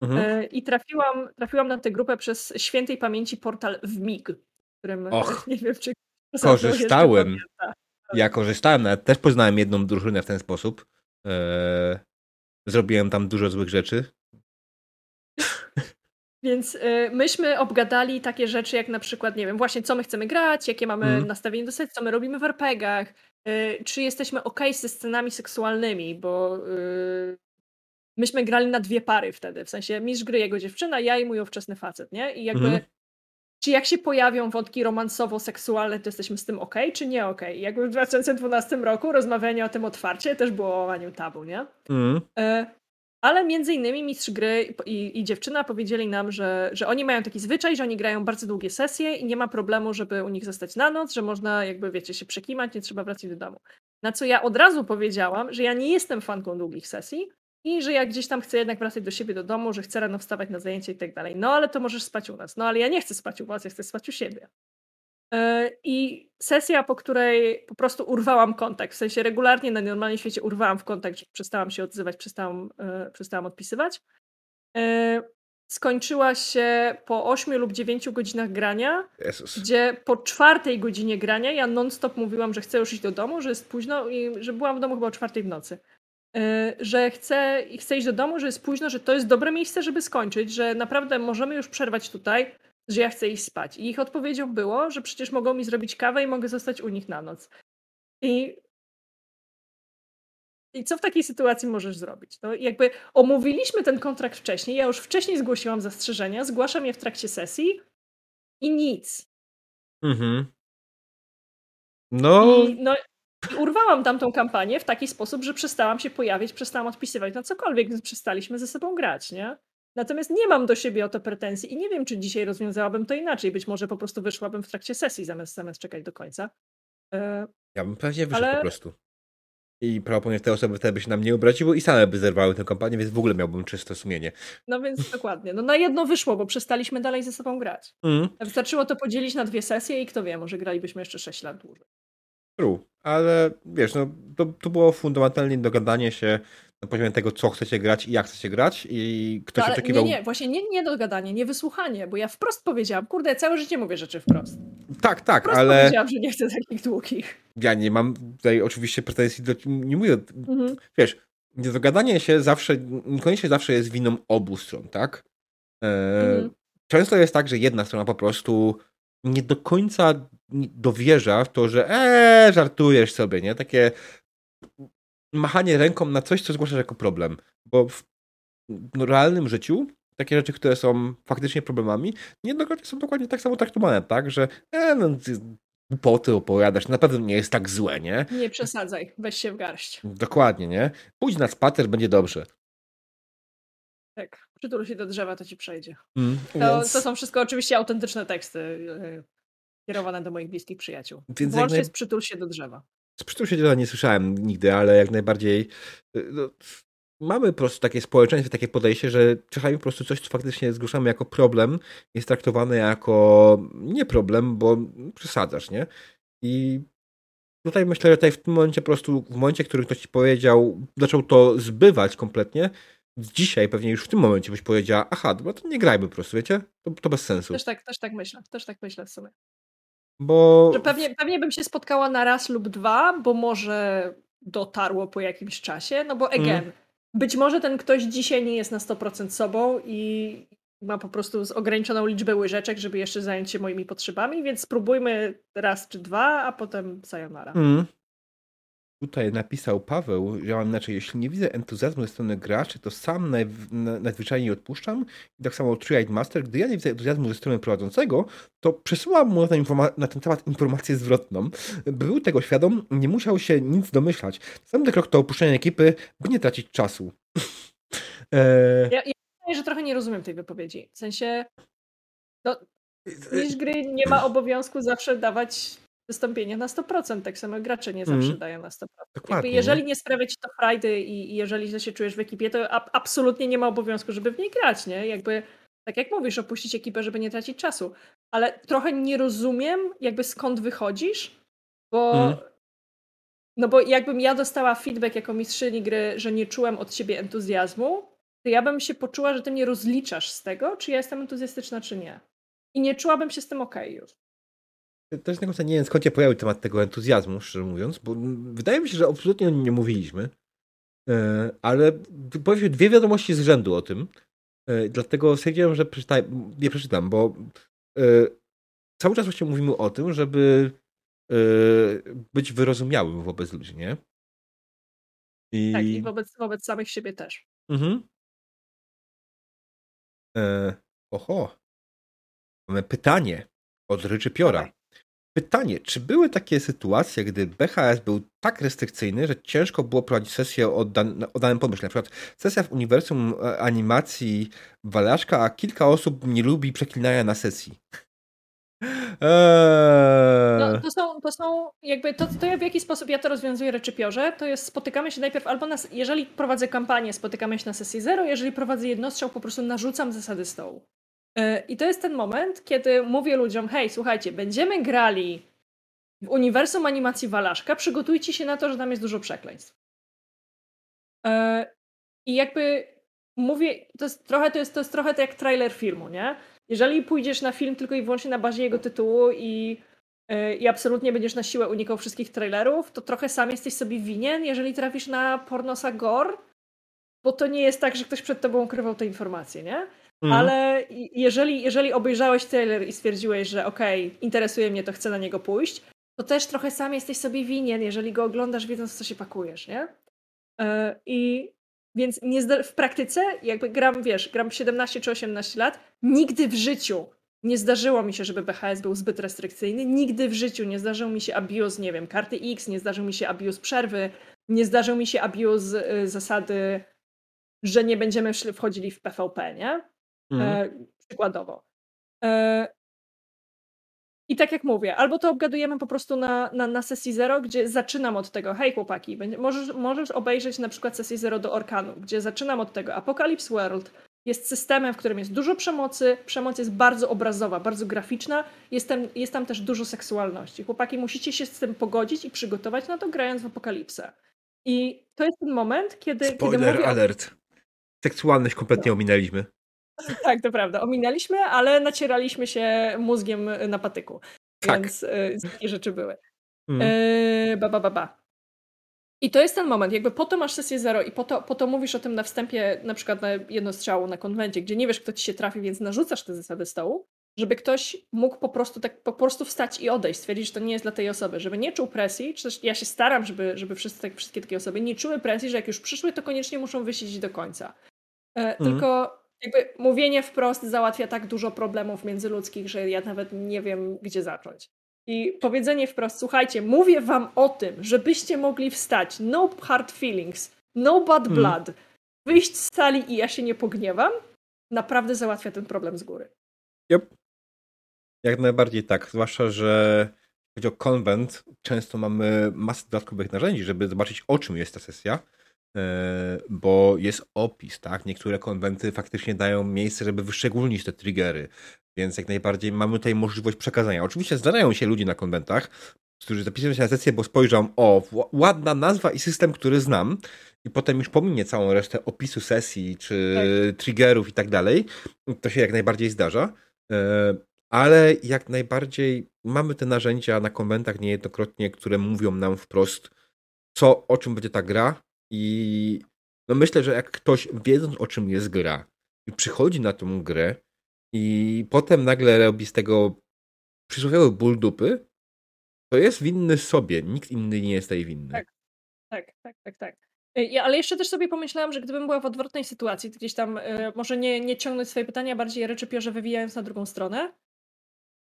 Mhm. Y, I trafiłam, trafiłam na tę grupę przez świętej pamięci portal WMIG, którym Och, nie wiem, czy korzystałem. Ja korzystałem, nawet też poznałem jedną drużynę w ten sposób. Eee, zrobiłem tam dużo złych rzeczy. Więc y, myśmy obgadali takie rzeczy, jak na przykład, nie wiem, właśnie co my chcemy grać, jakie mamy mm. nastawienie do sesji, co my robimy w RPGach, y, czy jesteśmy ok ze scenami seksualnymi, bo y, myśmy grali na dwie pary wtedy, w sensie mistrz gry jego dziewczyna, ja i mój ówczesny facet, nie? I jakby, mm. czy jak się pojawią wątki romansowo-seksualne, to jesteśmy z tym ok, czy nie ok? I jakby w 2012 roku rozmawianie o tym otwarcie też było łamaniu tabu, nie? Mm. Ale między innymi mistrz gry i, i, dziewczyna powiedzieli nam, że, że oni mają taki zwyczaj, że oni grają bardzo długie sesje i nie ma problemu, żeby u nich zostać na noc, że można jakby, wiecie, się przekimać, nie trzeba wracać do domu. Na co ja od razu powiedziałam, że ja nie jestem fanką długich sesji i że jak gdzieś tam chcę jednak wracać do siebie do domu, że chcę rano wstawać na zajęcie i tak dalej. No ale to możesz spać u nas. No ale ja nie chcę spać u was, ja chcę spać u siebie. E, I sesja, po której po prostu urwałam kontakt, w sensie regularnie na normalnym świecie urwałam w kontakt, przestałam się odzywać, przestałam, e, przestałam odpisywać. E, skończyła się po 8 lub 9 godzinach grania, Jezus. gdzie po czwartej godzinie grania ja non-stop mówiłam, że chcę już iść do domu, że jest późno i że byłam w domu chyba o czwartej w nocy. Że chcę, chcę iść do domu, że jest późno, że to jest dobre miejsce, żeby skończyć, że naprawdę możemy już przerwać tutaj, że ja chcę iść spać. I ich odpowiedzią było, że przecież mogą mi zrobić kawę i mogę zostać u nich na noc. I i co w takiej sytuacji możesz zrobić? No, jakby omówiliśmy ten kontrakt wcześniej, ja już wcześniej zgłosiłam zastrzeżenia, zgłaszam je w trakcie sesji i nic. Mhm. No. I, no, i urwałam tamtą kampanię w taki sposób, że przestałam się pojawiać, przestałam odpisywać na cokolwiek, więc przestaliśmy ze sobą grać, nie? Natomiast nie mam do siebie o to pretensji i nie wiem, czy dzisiaj rozwiązałabym to inaczej. Być może po prostu wyszłabym w trakcie sesji zamiast, zamiast czekać do końca. E, ja bym pewnie wyszedł ale... po prostu. I prawdopodobnie te osoby wtedy by się nam nie obraziły i same by zerwały tę kampanię, więc w ogóle miałbym czyste sumienie. No więc dokładnie. No na jedno wyszło, bo przestaliśmy dalej ze sobą grać. Mm. Wystarczyło to podzielić na dwie sesje i kto wie, może gralibyśmy jeszcze 6 lat dłużej. True, ale wiesz, no to, to było fundamentalnie dogadanie się na poziomie tego, co chcecie grać i jak chcecie grać i ktoś no, oczekiwał... Nie, nie, właśnie nie, nie dogadanie, nie wysłuchanie, bo ja wprost powiedziałam, kurde, całe życie mówię rzeczy wprost. Tak, tak, wprost ale... powiedziałam, że nie chcę takich długich. Ja nie mam tutaj oczywiście pretensji do... Nie mówię, mhm. wiesz, niedogadanie się zawsze, niekoniecznie zawsze jest winą obu stron, tak? E, mhm. Często jest tak, że jedna strona po prostu nie do końca dowierza w to, że eee, żartujesz sobie, nie? Takie machanie ręką na coś, co zgłaszasz jako problem. Bo w realnym życiu takie rzeczy, które są faktycznie problemami, niejednokrotnie są dokładnie tak samo traktowane, tak? Że e, no, głupoty opowiadasz, na pewno nie jest tak złe, nie? Nie przesadzaj, weź się w garść. Dokładnie, nie? Pójdź na spacer, będzie dobrze. Tak, przytul się do drzewa, to ci przejdzie. Mm, to, więc... to, są wszystko oczywiście autentyczne teksty yy, kierowane do moich bliskich przyjaciół. Więc Włącznie naj... z przytul się do drzewa. Z przytul się do drzewa nie słyszałem nigdy, ale jak najbardziej y, no, mamy po prostu takie społeczeństwo, takie podejście, że czasami po prostu coś, co faktycznie zgłaszamy jako problem, jest traktowane jako nie problem, bo przesadzasz, nie? I tutaj myślę, że tutaj w tym momencie po prostu, w momencie, w którym ktoś ci powiedział, zaczął to zbywać kompletnie, dzisiaj pewnie już w tym momencie byś powiedziała, aha, dobra, to nie grajmy po prostu, wiecie? To, to bez sensu. Też tak, też tak myślę, też tak myślę w sumie. Bo... Że pewnie, pewnie bym się spotkała na raz lub dwa, bo może dotarło po jakimś czasie, no bo again, mm. być może ten ktoś dzisiaj nie jest na 100% sobą i ma po prostu ograniczoną liczbę łyżeczek, żeby jeszcze zająć się moimi potrzebami, więc spróbujmy raz czy dwa, a potem sayonara. Mm. Tutaj napisał Paweł, że mam inaczej, jeśli nie widzę entuzjazmu ze strony graczy, to sam najzwyczajniej odpuszczam. I tak samo Three-Eyed Master, gdy ja nie widzę entuzjazmu ze strony prowadzącego, to przesyłam mu na ten, na ten temat informację zwrotną. Był tego świadom, nie musiał się nic domyślać. Sam krok to opuszczenie ekipy, by nie tracić czasu. e... ja, ja że trochę nie rozumiem tej wypowiedzi. W sensie, no, niż gry nie ma obowiązku zawsze dawać wystąpienie na 100%, tak samo gracze nie zawsze mm. dają na 100%. Dokładnie, jeżeli nie, sprawia ci to frajdy i, i jeżeli źle się czujesz w ekipie, to a, absolutnie nie ma obowiązku, żeby w niej grać, nie? Jakby, tak jak mówisz, opuścić ekipę, żeby nie tracić czasu. Ale trochę nie rozumiem, jakby skąd wychodzisz, bo mm. no bo jakbym ja dostała feedback jako mistrzyni gry, że nie czułem od ciebie entuzjazmu, to ja bym się poczuła, że ty mnie rozliczasz z tego, czy ja jestem entuzjastyczna, czy nie. I nie czułabym się z tym okej okay już. Też nie wiem, skąd się pojawił temat tego entuzjazmu, szczerze mówiąc, bo wydaje mi się, że absolutnie o nim nie mówiliśmy. E, ale się dwie wiadomości z rzędu o tym. E, dlatego stwierdziłem, że przeczytaj, nie przeczytam, bo e, cały czas właśnie mówimy o tym, żeby być wyrozumiałym wobec ludzi, nie? I... Tak, i wobec, wobec samych siebie też. Mhm. E, oho. Mamy pytanie od Ryczy Piora. Pytanie, czy były takie sytuacje, gdy BHS był tak restrykcyjny, że ciężko było prowadzić sesję o, dan o danym pomyśle? Na przykład sesja w uniwersum e, animacji Walaszka, a kilka osób nie lubi przeklinania na sesji. Eee... No, to, są, to są jakby to, to w jaki sposób ja to rozwiązuję reczypiorze, to jest spotykamy się najpierw albo jeżeli prowadzę kampanię, spotykamy się na sesji zero, jeżeli prowadzę jednostrzał, po prostu narzucam zasady stołu. E, I to jest ten moment, kiedy mówię ludziom: hej, słuchajcie, będziemy grali w uniwersum animacji Walaszka, przygotujcie się na to, że tam jest dużo przekleństw. E, I jakby mówię, to jest trochę to jest, to jest trochę tak jak trailer filmu, nie? Jeżeli pójdziesz na film tylko i wyłącznie na bazie jego tytułu i, e, i absolutnie będziesz na siłę unikał wszystkich trailerów, to trochę sam jesteś sobie winien, jeżeli trafisz na pornosa gore, bo to nie jest tak, że ktoś przed tobą ukrywał te informacje, nie? Mhm. Ale jeżeli, jeżeli obejrzałeś trailer i stwierdziłeś, że okej, okay, interesuje mnie, to chcę na niego pójść, to też trochę sam jesteś sobie winien, jeżeli go oglądasz, wiedząc, co się pakujesz, nie? E, I więc nie w praktyce, jakby gram, wiesz, gram 17 czy 18 lat, nigdy w życiu nie zdarzyło mi się, żeby BHS był zbyt restrykcyjny, nigdy w życiu nie zdarzył mi się abuse, nie wiem, karty X, nie zdarzył mi się abuse przerwy, nie zdarzył mi się abuse y, zasady, że nie będziemy wchodzili w PvP, nie? Mhm. E, przykładowo. E, I tak jak mówię, albo to obgadujemy po prostu na, na, na sesji zero, gdzie zaczynam od tego, hej chłopaki, będzie, możesz, możesz obejrzeć na przykład sesję zero do Orkanu, gdzie zaczynam od tego, Apocalypse World jest systemem, w którym jest dużo przemocy, przemoc jest bardzo obrazowa, bardzo graficzna, jest tam, jest tam też dużo seksualności. Chłopaki, musicie się z tym pogodzić i przygotować na to, grając w Apokalipsę. I to jest ten moment, kiedy... Spoiler kiedy mówię alert. Seksualność kompletnie no. ominęliśmy. Tak, to prawda. Ominęliśmy, ale nacieraliśmy się mózgiem na patyku. Tak. Więc y, takie rzeczy były. Mm. Y, ba, ba, ba, ba. I to jest ten moment, jakby po to masz sesję zero i po to, po to mówisz o tym na wstępie, na przykład na jednostrzału na konwencie, gdzie nie wiesz, kto ci się trafi, więc narzucasz te zasady stołu, żeby ktoś mógł po prostu tak po prostu wstać i odejść, stwierdzić, że to nie jest dla tej osoby, żeby nie czuł presji, czy też ja się staram, żeby, żeby wszyscy, tak, wszystkie takie osoby nie czuły presji, że jak już przyszły, to koniecznie muszą wysiedzieć do końca. E, mm. Tylko jakby mówienie wprost załatwia tak dużo problemów międzyludzkich, że ja nawet nie wiem, gdzie zacząć. I powiedzenie wprost, słuchajcie, mówię wam o tym, żebyście mogli wstać, no hard feelings, no bad hmm. blood, hmm. wyjść z sali i ja się nie pogniewam, naprawdę załatwia ten problem z góry. Yep. Jak najbardziej tak, zwłaszcza, że chodzi o konwent, często mamy masę dodatkowych narzędzi, żeby zobaczyć o czym jest ta sesja bo jest opis, tak? Niektóre konwenty faktycznie dają miejsce, żeby wyszczególnić te triggery, więc jak najbardziej mamy tutaj możliwość przekazania. Oczywiście zdarzają się ludzie na konwentach, którzy zapisują się na sesję, bo spojrzą, o, ładna nazwa i system, który znam, i potem już pominie całą resztę opisu sesji, czy tak. triggerów i tak dalej. To się jak najbardziej zdarza. E, ale jak najbardziej mamy te narzędzia na konwentach niejednokrotnie, które mówią nam wprost, co, o czym będzie ta gra i no myślę, że jak ktoś wiedząc o czym jest gra i przychodzi na tą grę i potem nagle robi z tego przysłowiowy ból dupy, to jest winny sobie, nikt inny nie jest tej winny. Tak, tak, tak, tak. tak. Ja, ale jeszcze też sobie pomyślałam, że gdybym była w odwrotnej sytuacji, gdzieś tam y, może nie, nie ciągnąć swoje pytania, bardziej reczypiorze wywijając na drugą stronę.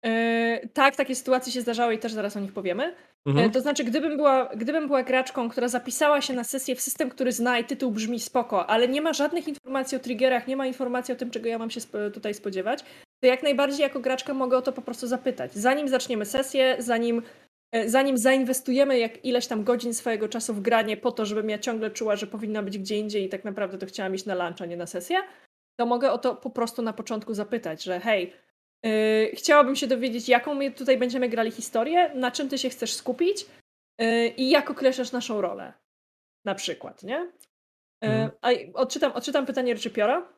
Y, tak, takie sytuacje się zdarzały i też zaraz o nich powiemy. Mhm. To znaczy, gdybym była, gdybym była graczką, która zapisała się na sesję w system, który zna i tytuł brzmi spoko, ale nie ma żadnych informacji o triggerach, nie ma informacji o tym, czego ja mam się sp tutaj spodziewać, to jak najbardziej jako graczka mogę o to po prostu zapytać. Zanim zaczniemy sesję, zanim E, zanim zainwestujemy jak ileś tam godzin swojego czasu w granie po to, żebym ja ciągle czuła, że powinna być gdzie indziej i tak naprawdę to chciałam iść na lunch, a nie na sesję, to mogę o to po prostu na początku zapytać, że hej, yy, chciałabym się dowiedzieć, jaką my tutaj będziemy grali historię, na czym ty się chcesz skupić yy, i jak określasz naszą rolę. Na przykład, nie? Yy, mhm. A odczytam, odczytam pytanie Ryczypiora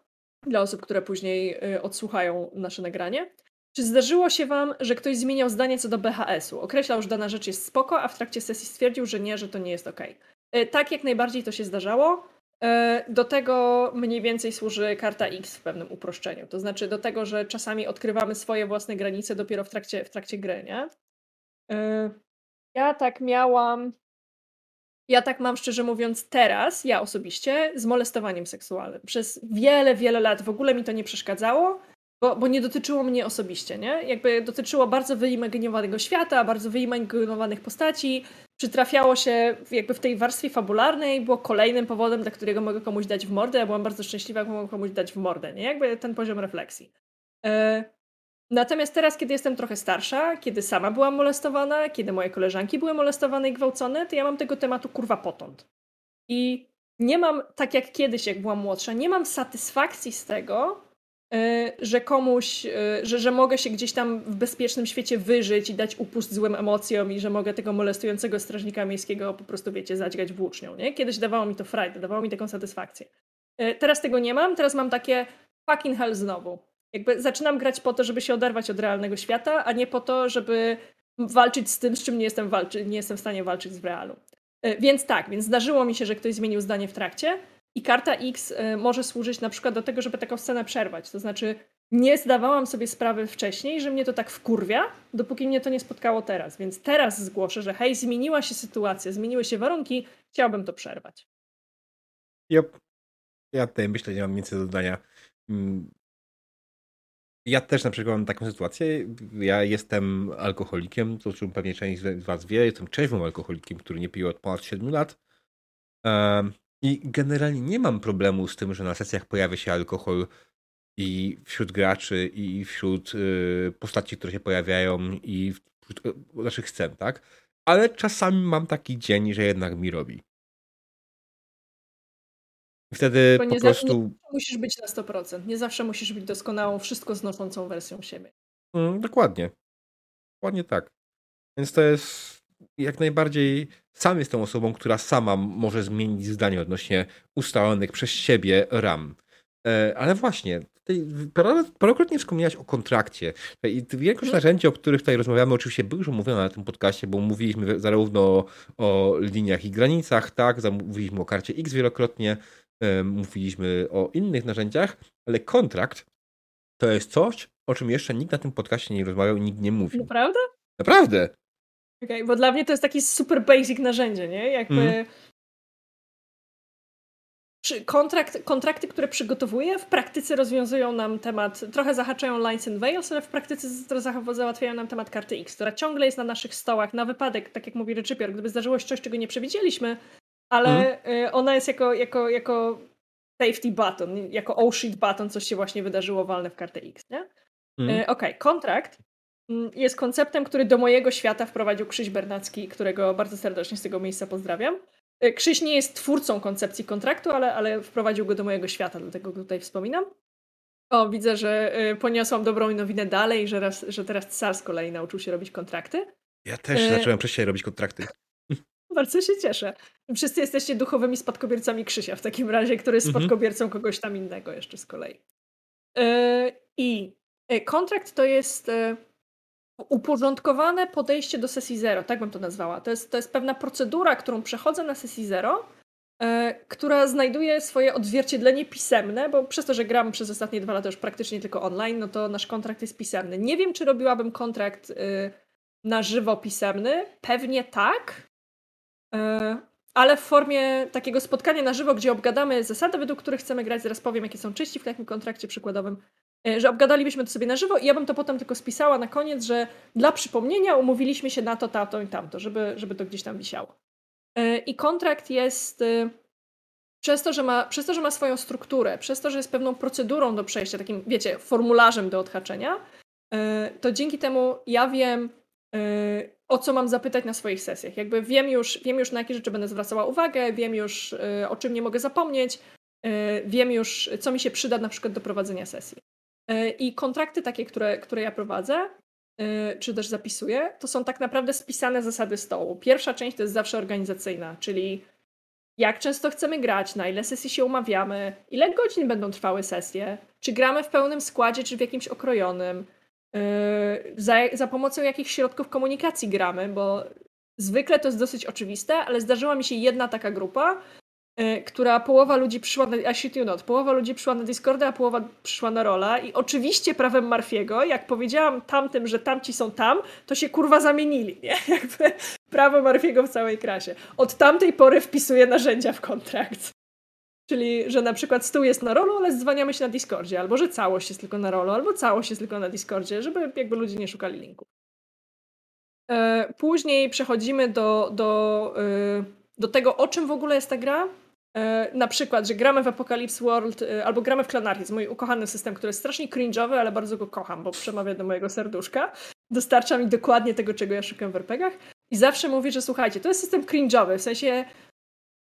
dla osób, które później odsłuchają nasze nagranie. Czy zdarzyło się wam, że ktoś zmieniał zdanie co do BHS-u? Określał, że dana rzecz jest spoko, a w trakcie sesji stwierdził, że nie, że to nie jest ok. Tak, jak najbardziej to się zdarzało. E, do tego mniej więcej służy karta X w pewnym uproszczeniu. To znaczy do tego, że czasami odkrywamy swoje własne granice dopiero w trakcie, w trakcie gry, nie? E, ja tak miałam. Ja tak mam szczerze mówiąc teraz, ja osobiście, z molestowaniem seksualnym. Przez wiele, wiele lat w ogóle mi to nie przeszkadzało bo, bo nie dotyczyło mnie osobiście, nie? Jakby dotyczyło bardzo wyimaginowanego świata, bardzo wyimaginowanych postaci, przytrafiało się jakby w tej warstwie fabularnej, było kolejnym powodem, dla którego mogę komuś dać w mordę, ja byłam bardzo szczęśliwa, jak mogę komuś dać w mordę, nie? Jakby ten poziom refleksji. E, natomiast teraz, kiedy jestem trochę starsza, kiedy sama byłam molestowana, kiedy moje koleżanki były molestowane i gwałcone, to ja mam tego tematu kurwa potąd. I nie mam, tak jak kiedyś, jak byłam młodsza, nie mam satysfakcji z tego, że komuś, e, że, że mogę się gdzieś tam w bezpiecznym świecie wyżyć i dać upust złym emocjom i że mogę tego molestującego strażnika miejskiego po prostu, wiecie, zadźgać włócznią, nie? Kiedyś dawało mi to frajdę, dawało mi taką satysfakcję. E, teraz tego nie mam, teraz mam takie fucking hell znowu. Jakby zaczynam grać po to, żeby się oderwać od realnego świata, a nie po to, żeby walczyć z tym, z czym nie jestem, walczy, nie jestem w stanie walczyć w realu. Więc tak, więc zdarzyło mi się, że ktoś zmienił zdanie w trakcie, i karta X y, może służyć na przykład do tego, żeby taką scenę przerwać. To znaczy, nie zdawałam sobie sprawy wcześniej, że mnie to tak wkurwia, dopóki mnie to nie spotkało teraz. Więc teraz zgłoszę, że hej, zmieniła się sytuacja, zmieniły się warunki, chciałbym to przerwać. Yep. Ja tutaj myślę, nie mam nic do dodania. Mm. Ja też na przykład mam taką sytuację. Ja jestem alkoholikiem, to czym pewnie część z Was wie. Jestem trzeźwym alkoholikiem, który nie pił od ponad 7 lat. I generalnie nie mam problemu z tym, że na sesjach pojawia się alkohol i wśród graczy, i wśród y, postaci, które się pojawiają, i wśród y, naszych scen, tak? Ale czasami mam taki dzień, że jednak mi robi. I wtedy Bo po prostu. Nie musisz być na 100%. Nie zawsze musisz być doskonałą, wszystko znoszącą wersją siebie. Mm, dokładnie. Dokładnie tak. Więc to jest jak najbardziej sam jestem osobą, która sama może zmienić zdanie odnośnie ustalonych przez siebie ram. E, ale właśnie, tutaj parokrotnie wspomniałeś o kontrakcie. I większość hmm. narzędzi, o których tutaj rozmawiamy, oczywiście były już omówione na tym podcaście, bo mówiliśmy zarówno o, o liniach i granicach, tak, mówiliśmy o karcie X wielokrotnie, e, mówiliśmy o innych narzędziach, ale kontrakt to jest coś, o czym jeszcze nikt na tym podcaście nie rozmawiał i nikt nie mówił. Naprawdę? Naprawdę. Okay, bo dla mnie to jest taki super basic narzędzie, nie? Jakby mm. kontrakt, kontrakty, które przygotowuję, w praktyce rozwiązują nam temat, trochę zahaczają lines and veils, ale w praktyce załatwiają nam temat karty X, która ciągle jest na naszych stołach na wypadek, tak jak mówi Ryczypior, gdyby zdarzyło się coś, czego nie przewidzieliśmy, ale mm. ona jest jako, jako, jako safety button, jako oh shit button, coś się właśnie wydarzyło walne w kartę X, nie? Mm. Okej, okay, kontrakt jest konceptem, który do mojego świata wprowadził Krzyś Bernacki, którego bardzo serdecznie z tego miejsca pozdrawiam. E, Krzyś nie jest twórcą koncepcji kontraktu, ale, ale wprowadził go do mojego świata, dlatego go tutaj wspominam. O, widzę, że e, poniosłam dobrą nowinę dalej, że, raz, że teraz Car z kolei nauczył się robić kontrakty. Ja też e... zacząłem siebie robić kontrakty. Bardzo się cieszę. Wszyscy jesteście duchowymi spadkobiercami Krzysia w takim razie, który jest mhm. spadkobiercą kogoś tam innego jeszcze z kolei. Yy, I E, kontrakt to jest e, uporządkowane podejście do sesji zero, tak bym to nazwała. To jest, to jest pewna procedura, którą przechodzę na sesji zero, e, która znajduje swoje odzwierciedlenie pisemne, bo przez to, że gram przez ostatnie dwa lata już praktycznie tylko online, no to nasz kontrakt jest pisemny. Nie wiem, czy robiłabym kontrakt y, na żywo pisemny. Pewnie tak. Y, ale w formie takiego spotkania na żywo, gdzie obgadamy zasady, według których chcemy grać, zaraz powiem, jakie są czyści w takim kontrakcie przykładowym, e, że obgadalibyśmy to sobie na żywo i ja bym to potem tylko spisała na koniec, że dla przypomnienia umówiliśmy się na to, tamto i tamto, żeby, żeby to gdzieś tam wisiało. E, I kontrakt jest e, przez to, że ma, przez to, że ma swoją strukturę, przez to, że jest pewną procedurą do przejścia, takim, wiecie, formularzem do odhaczenia, to dzięki temu ja wiem, o co mam zapytać na swoich sesjach. Jakby wiem już, wiem już na jakie rzeczy będę zwracała uwagę, wiem już o czym nie mogę zapomnieć, wiem już co mi się przyda na przykład do prowadzenia sesji. Y, I kontrakty takie, które, które ja prowadzę, czy też zapisuję, to są tak naprawdę spisane zasady stołu. Pierwsza część to jest zawsze organizacyjna, czyli jak często chcemy grać, na ile sesji się umawiamy, ile godzin będą trwały sesje, czy gramy w pełnym składzie, czy w jakimś okrojonym, Yy, za, za pomocą jakich środków komunikacji gramy, bo zwykle to jest dosyć oczywiste, ale zdarzyła mi się jedna taka grupa, która połowa ludzi przyszła na, I you not, połowa ludzi przyszła na Discorda, a połowa przyszła na rola i oczywiście prawem Marfiego, jak powiedziałam tamtym, że tamci są tam, to się kurwa zamienili, nie? Jakby prawo Marfiego w całej krasie. Od tamtej pory wpisuję narzędzia w kontrakt. Czyli, że na przykład stół jest na rolu, ale zwaniamy się na Discordzie, albo że całość jest tylko na rolu, albo całość jest tylko na Discordzie, żeby jakby ludzie nie szukali linków. E, później przechodzimy do, do, e, do tego, o czym w ogóle jest ta gra. E, na przykład, że gramy w Apocalypse World, albo gramy w Clanarchy, mój ukochany system, który jest strasznie cringe'owy, ale bardzo go kocham, bo przemawia do mojego serduszka. Dostarcza mi dokładnie tego, czego ja szukam w RPGach. I zawsze mówię, że słuchajcie, to jest system cringe'owy, w sensie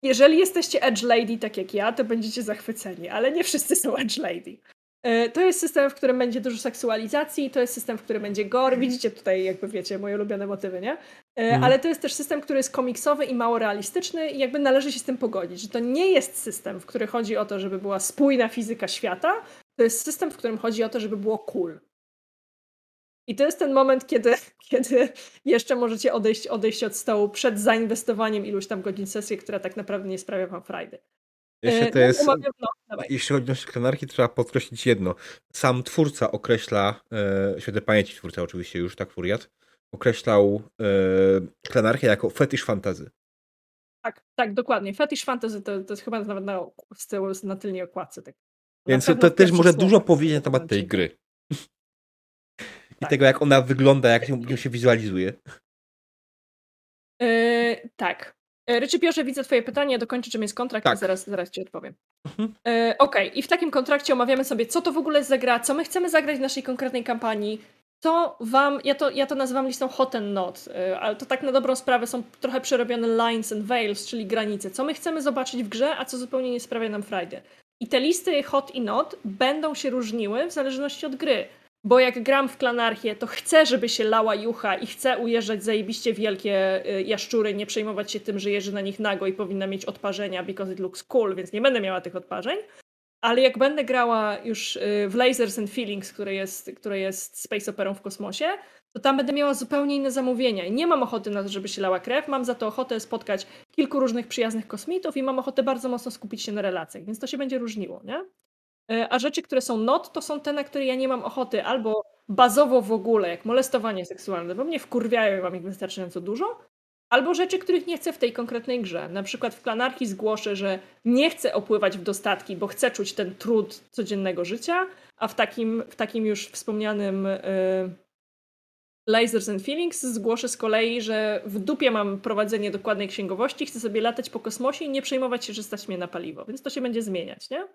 jeżeli jesteście Edge Lady, tak jak ja, to będziecie zachwyceni, ale nie wszyscy są Edge Lady. E, to jest system, w którym będzie dużo seksualizacji, to jest system, w którym będzie gore. Widzicie tutaj, jakby wiecie, moje ulubione motywy, nie? Mm. Ale to jest też system, który jest komiksowy i mało realistyczny i jakby należy się z tym pogodzić, że to nie jest system, w którym chodzi o to, żeby była spójna fizyka świata, to jest system, w którym chodzi o to, żeby było cool. I to jest ten moment, kiedy, kiedy jeszcze możecie odejść, odejść od stołu przed zainwestowaniem iluś tam godzin sesji, która tak naprawdę nie sprawia wam frajdy. Jeszcze e, to jest, umawiam, no, jeśli chodzi o szklanarki, trzeba podkreślić jedno. Sam twórca określa, e, świętej pamięci twórca oczywiście już, tak Furiat, określał e, szklanarkę jako fetisz fantazy. Tak, tak, dokładnie. Fetish fantasy to, to jest chyba nawet na, na tylnej okładce. Tak. Więc to też może dużo powiedzieć na temat tej gry i tak. tego, jak ona wygląda, jak ją, się wizualizuje. Yy, tak. E, Ryczy Piorze, widzę twoje pytanie, dokończę czym jest kontrakt tak. i zaraz, zaraz ci odpowiem. Mhm. Yy, Okej, okay. i w takim kontrakcie omawiamy sobie, co to w ogóle jest za gra, co my chcemy zagrać w naszej konkretnej kampanii, co wam, ja to, ja to nazywam listą hot and not, yy, ale to tak na dobrą sprawę są trochę przerobione lines and veils, czyli granice, co my chcemy zobaczyć w grze, a co zupełnie nie sprawia nam frajdy. I te listy hot i not będą się różniły w zależności od gry. Bo jak gram w klanarchię, to chcę, żeby się lała jucha i chcę ujeżdżać zajebiście wielkie y, jaszczury, nie przejmować się tym, że jeżdżę na nich nago i powinna mieć odparzenia because it looks cool, więc nie będę miała tych odparzeń. Ale jak będę grała już y, w Lasers and Feelings, które jest, które jest space operą w kosmosie, to tam będę miała zupełnie inne zamówienia. I nie mam ochoty na to, żeby się lała krew, mam za to ochotę spotkać kilku różnych przyjaznych kosmitów i mam ochotę bardzo mocno skupić się na relacjach, więc to się będzie różniło, nie? E, a rzeczy, które są not, to są te, na które ja nie mam ochoty, albo bazowo w ogóle, jak molestowanie seksualne, bo mnie wkurwiają i mam ich wystarczająco dużo, albo rzeczy, których nie chcę w tej konkretnej grze. Na przykład w Klanarki zgłoszę, że nie chcę opływać w dostatki, bo chcę czuć ten trud codziennego życia, a w takim, w takim już wspomnianym yy, Lasers and Feelings zgłoszę z kolei, że w dupie mam prowadzenie dokładnej księgowości, chcę sobie latać po kosmosie i nie przejmować się, że stać mnie na paliwo, więc to się będzie zmieniać, nie?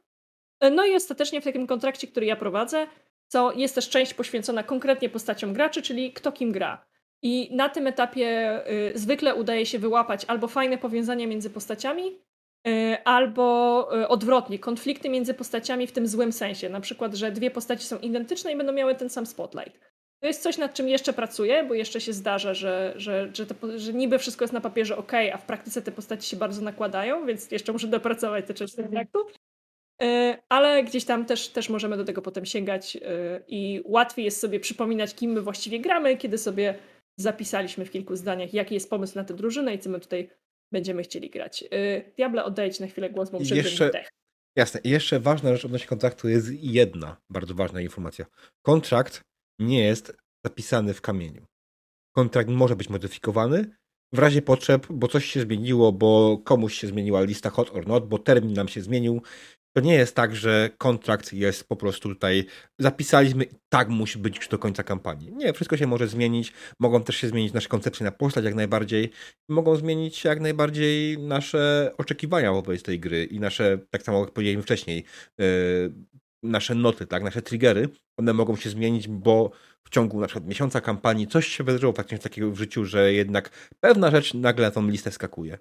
E, no i ostatecznie w takim kontrakcie, który ja prowadzę, co jest też część poświęcona konkretnie postaciom graczy, czyli kto kim gra. I na tym etapie y, zwykle udaje się wyłapać albo fajne powiązania między postaciami, y, albo y, odwrotnie, konflikty między postaciami w tym złym sensie. Na przykład, że dwie postaci są identyczne i będą miały ten sam spotlight. To jest coś, nad czym jeszcze pracuję, bo jeszcze się zdarza, że, że, że, te, że niby wszystko jest na papierze ok, a w praktyce te postaci się bardzo nakładają, więc jeszcze muszę dopracować te części kontraktu. Ale gdzieś tam też, też możemy do tego potem sięgać i łatwiej jest sobie przypominać, kim my właściwie gramy, kiedy sobie zapisaliśmy w kilku zdaniach, jaki jest pomysł na tę drużynę i co my tutaj będziemy chcieli grać. Diable, oddaję Ci na chwilę głos, bo muszę jeszcze, Jasne. I jeszcze ważna rzecz odnośnie kontraktu jest jedna bardzo ważna informacja. Kontrakt nie jest zapisany w kamieniu. Kontrakt może być modyfikowany w razie potrzeb, bo coś się zmieniło, bo komuś się zmieniła lista hot or not, bo termin nam się zmienił. To nie jest tak, że kontrakt jest po prostu tutaj zapisaliśmy i tak musi być do końca kampanii. Nie, wszystko się może zmienić. Mogą też się zmienić nasze koncepcje na postać jak najbardziej. Mogą zmienić się jak najbardziej nasze oczekiwania wobec tej gry i nasze, tak samo jak powiedzieliśmy wcześniej, yy, nasze noty, tak, nasze triggery. One mogą się zmienić, bo w ciągu na przykład miesiąca kampanii coś się wydarzyło faktycznie takiego w życiu, że jednak pewna rzecz nagle na tą listę skakuje.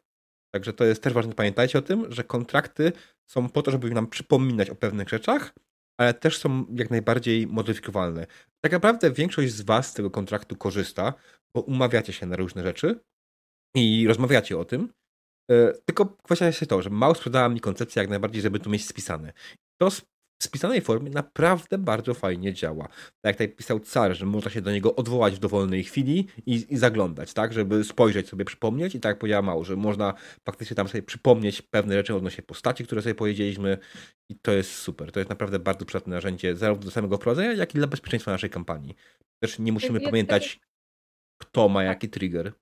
Także to jest też ważne, pamiętajcie o tym, że kontrakty są po to, żeby nam przypominać o pewnych rzeczach, ale też są jak najbardziej modyfikowalne. Tak naprawdę większość z Was z tego kontraktu korzysta, bo umawiacie się na różne rzeczy i rozmawiacie o tym. E, tylko kwestia jest to, że mało sprzedała mi koncepcja jak najbardziej, żeby to mieć spisane. To w spisanej formie naprawdę bardzo fajnie działa. Tak jak tutaj pisał Car, że można się do niego odwołać w dowolnej chwili i, i zaglądać, tak, żeby spojrzeć sobie, przypomnieć i tak jak powiedziała Mało, że można faktycznie tam sobie przypomnieć pewne rzeczy odnośnie postaci, które sobie powiedzieliśmy i to jest super. To jest naprawdę bardzo przydatne narzędzie zarówno do samego prowadzenia, jak i dla bezpieczeństwa naszej kampanii. Też nie musimy ja, pamiętać, kto ma jaki trigger.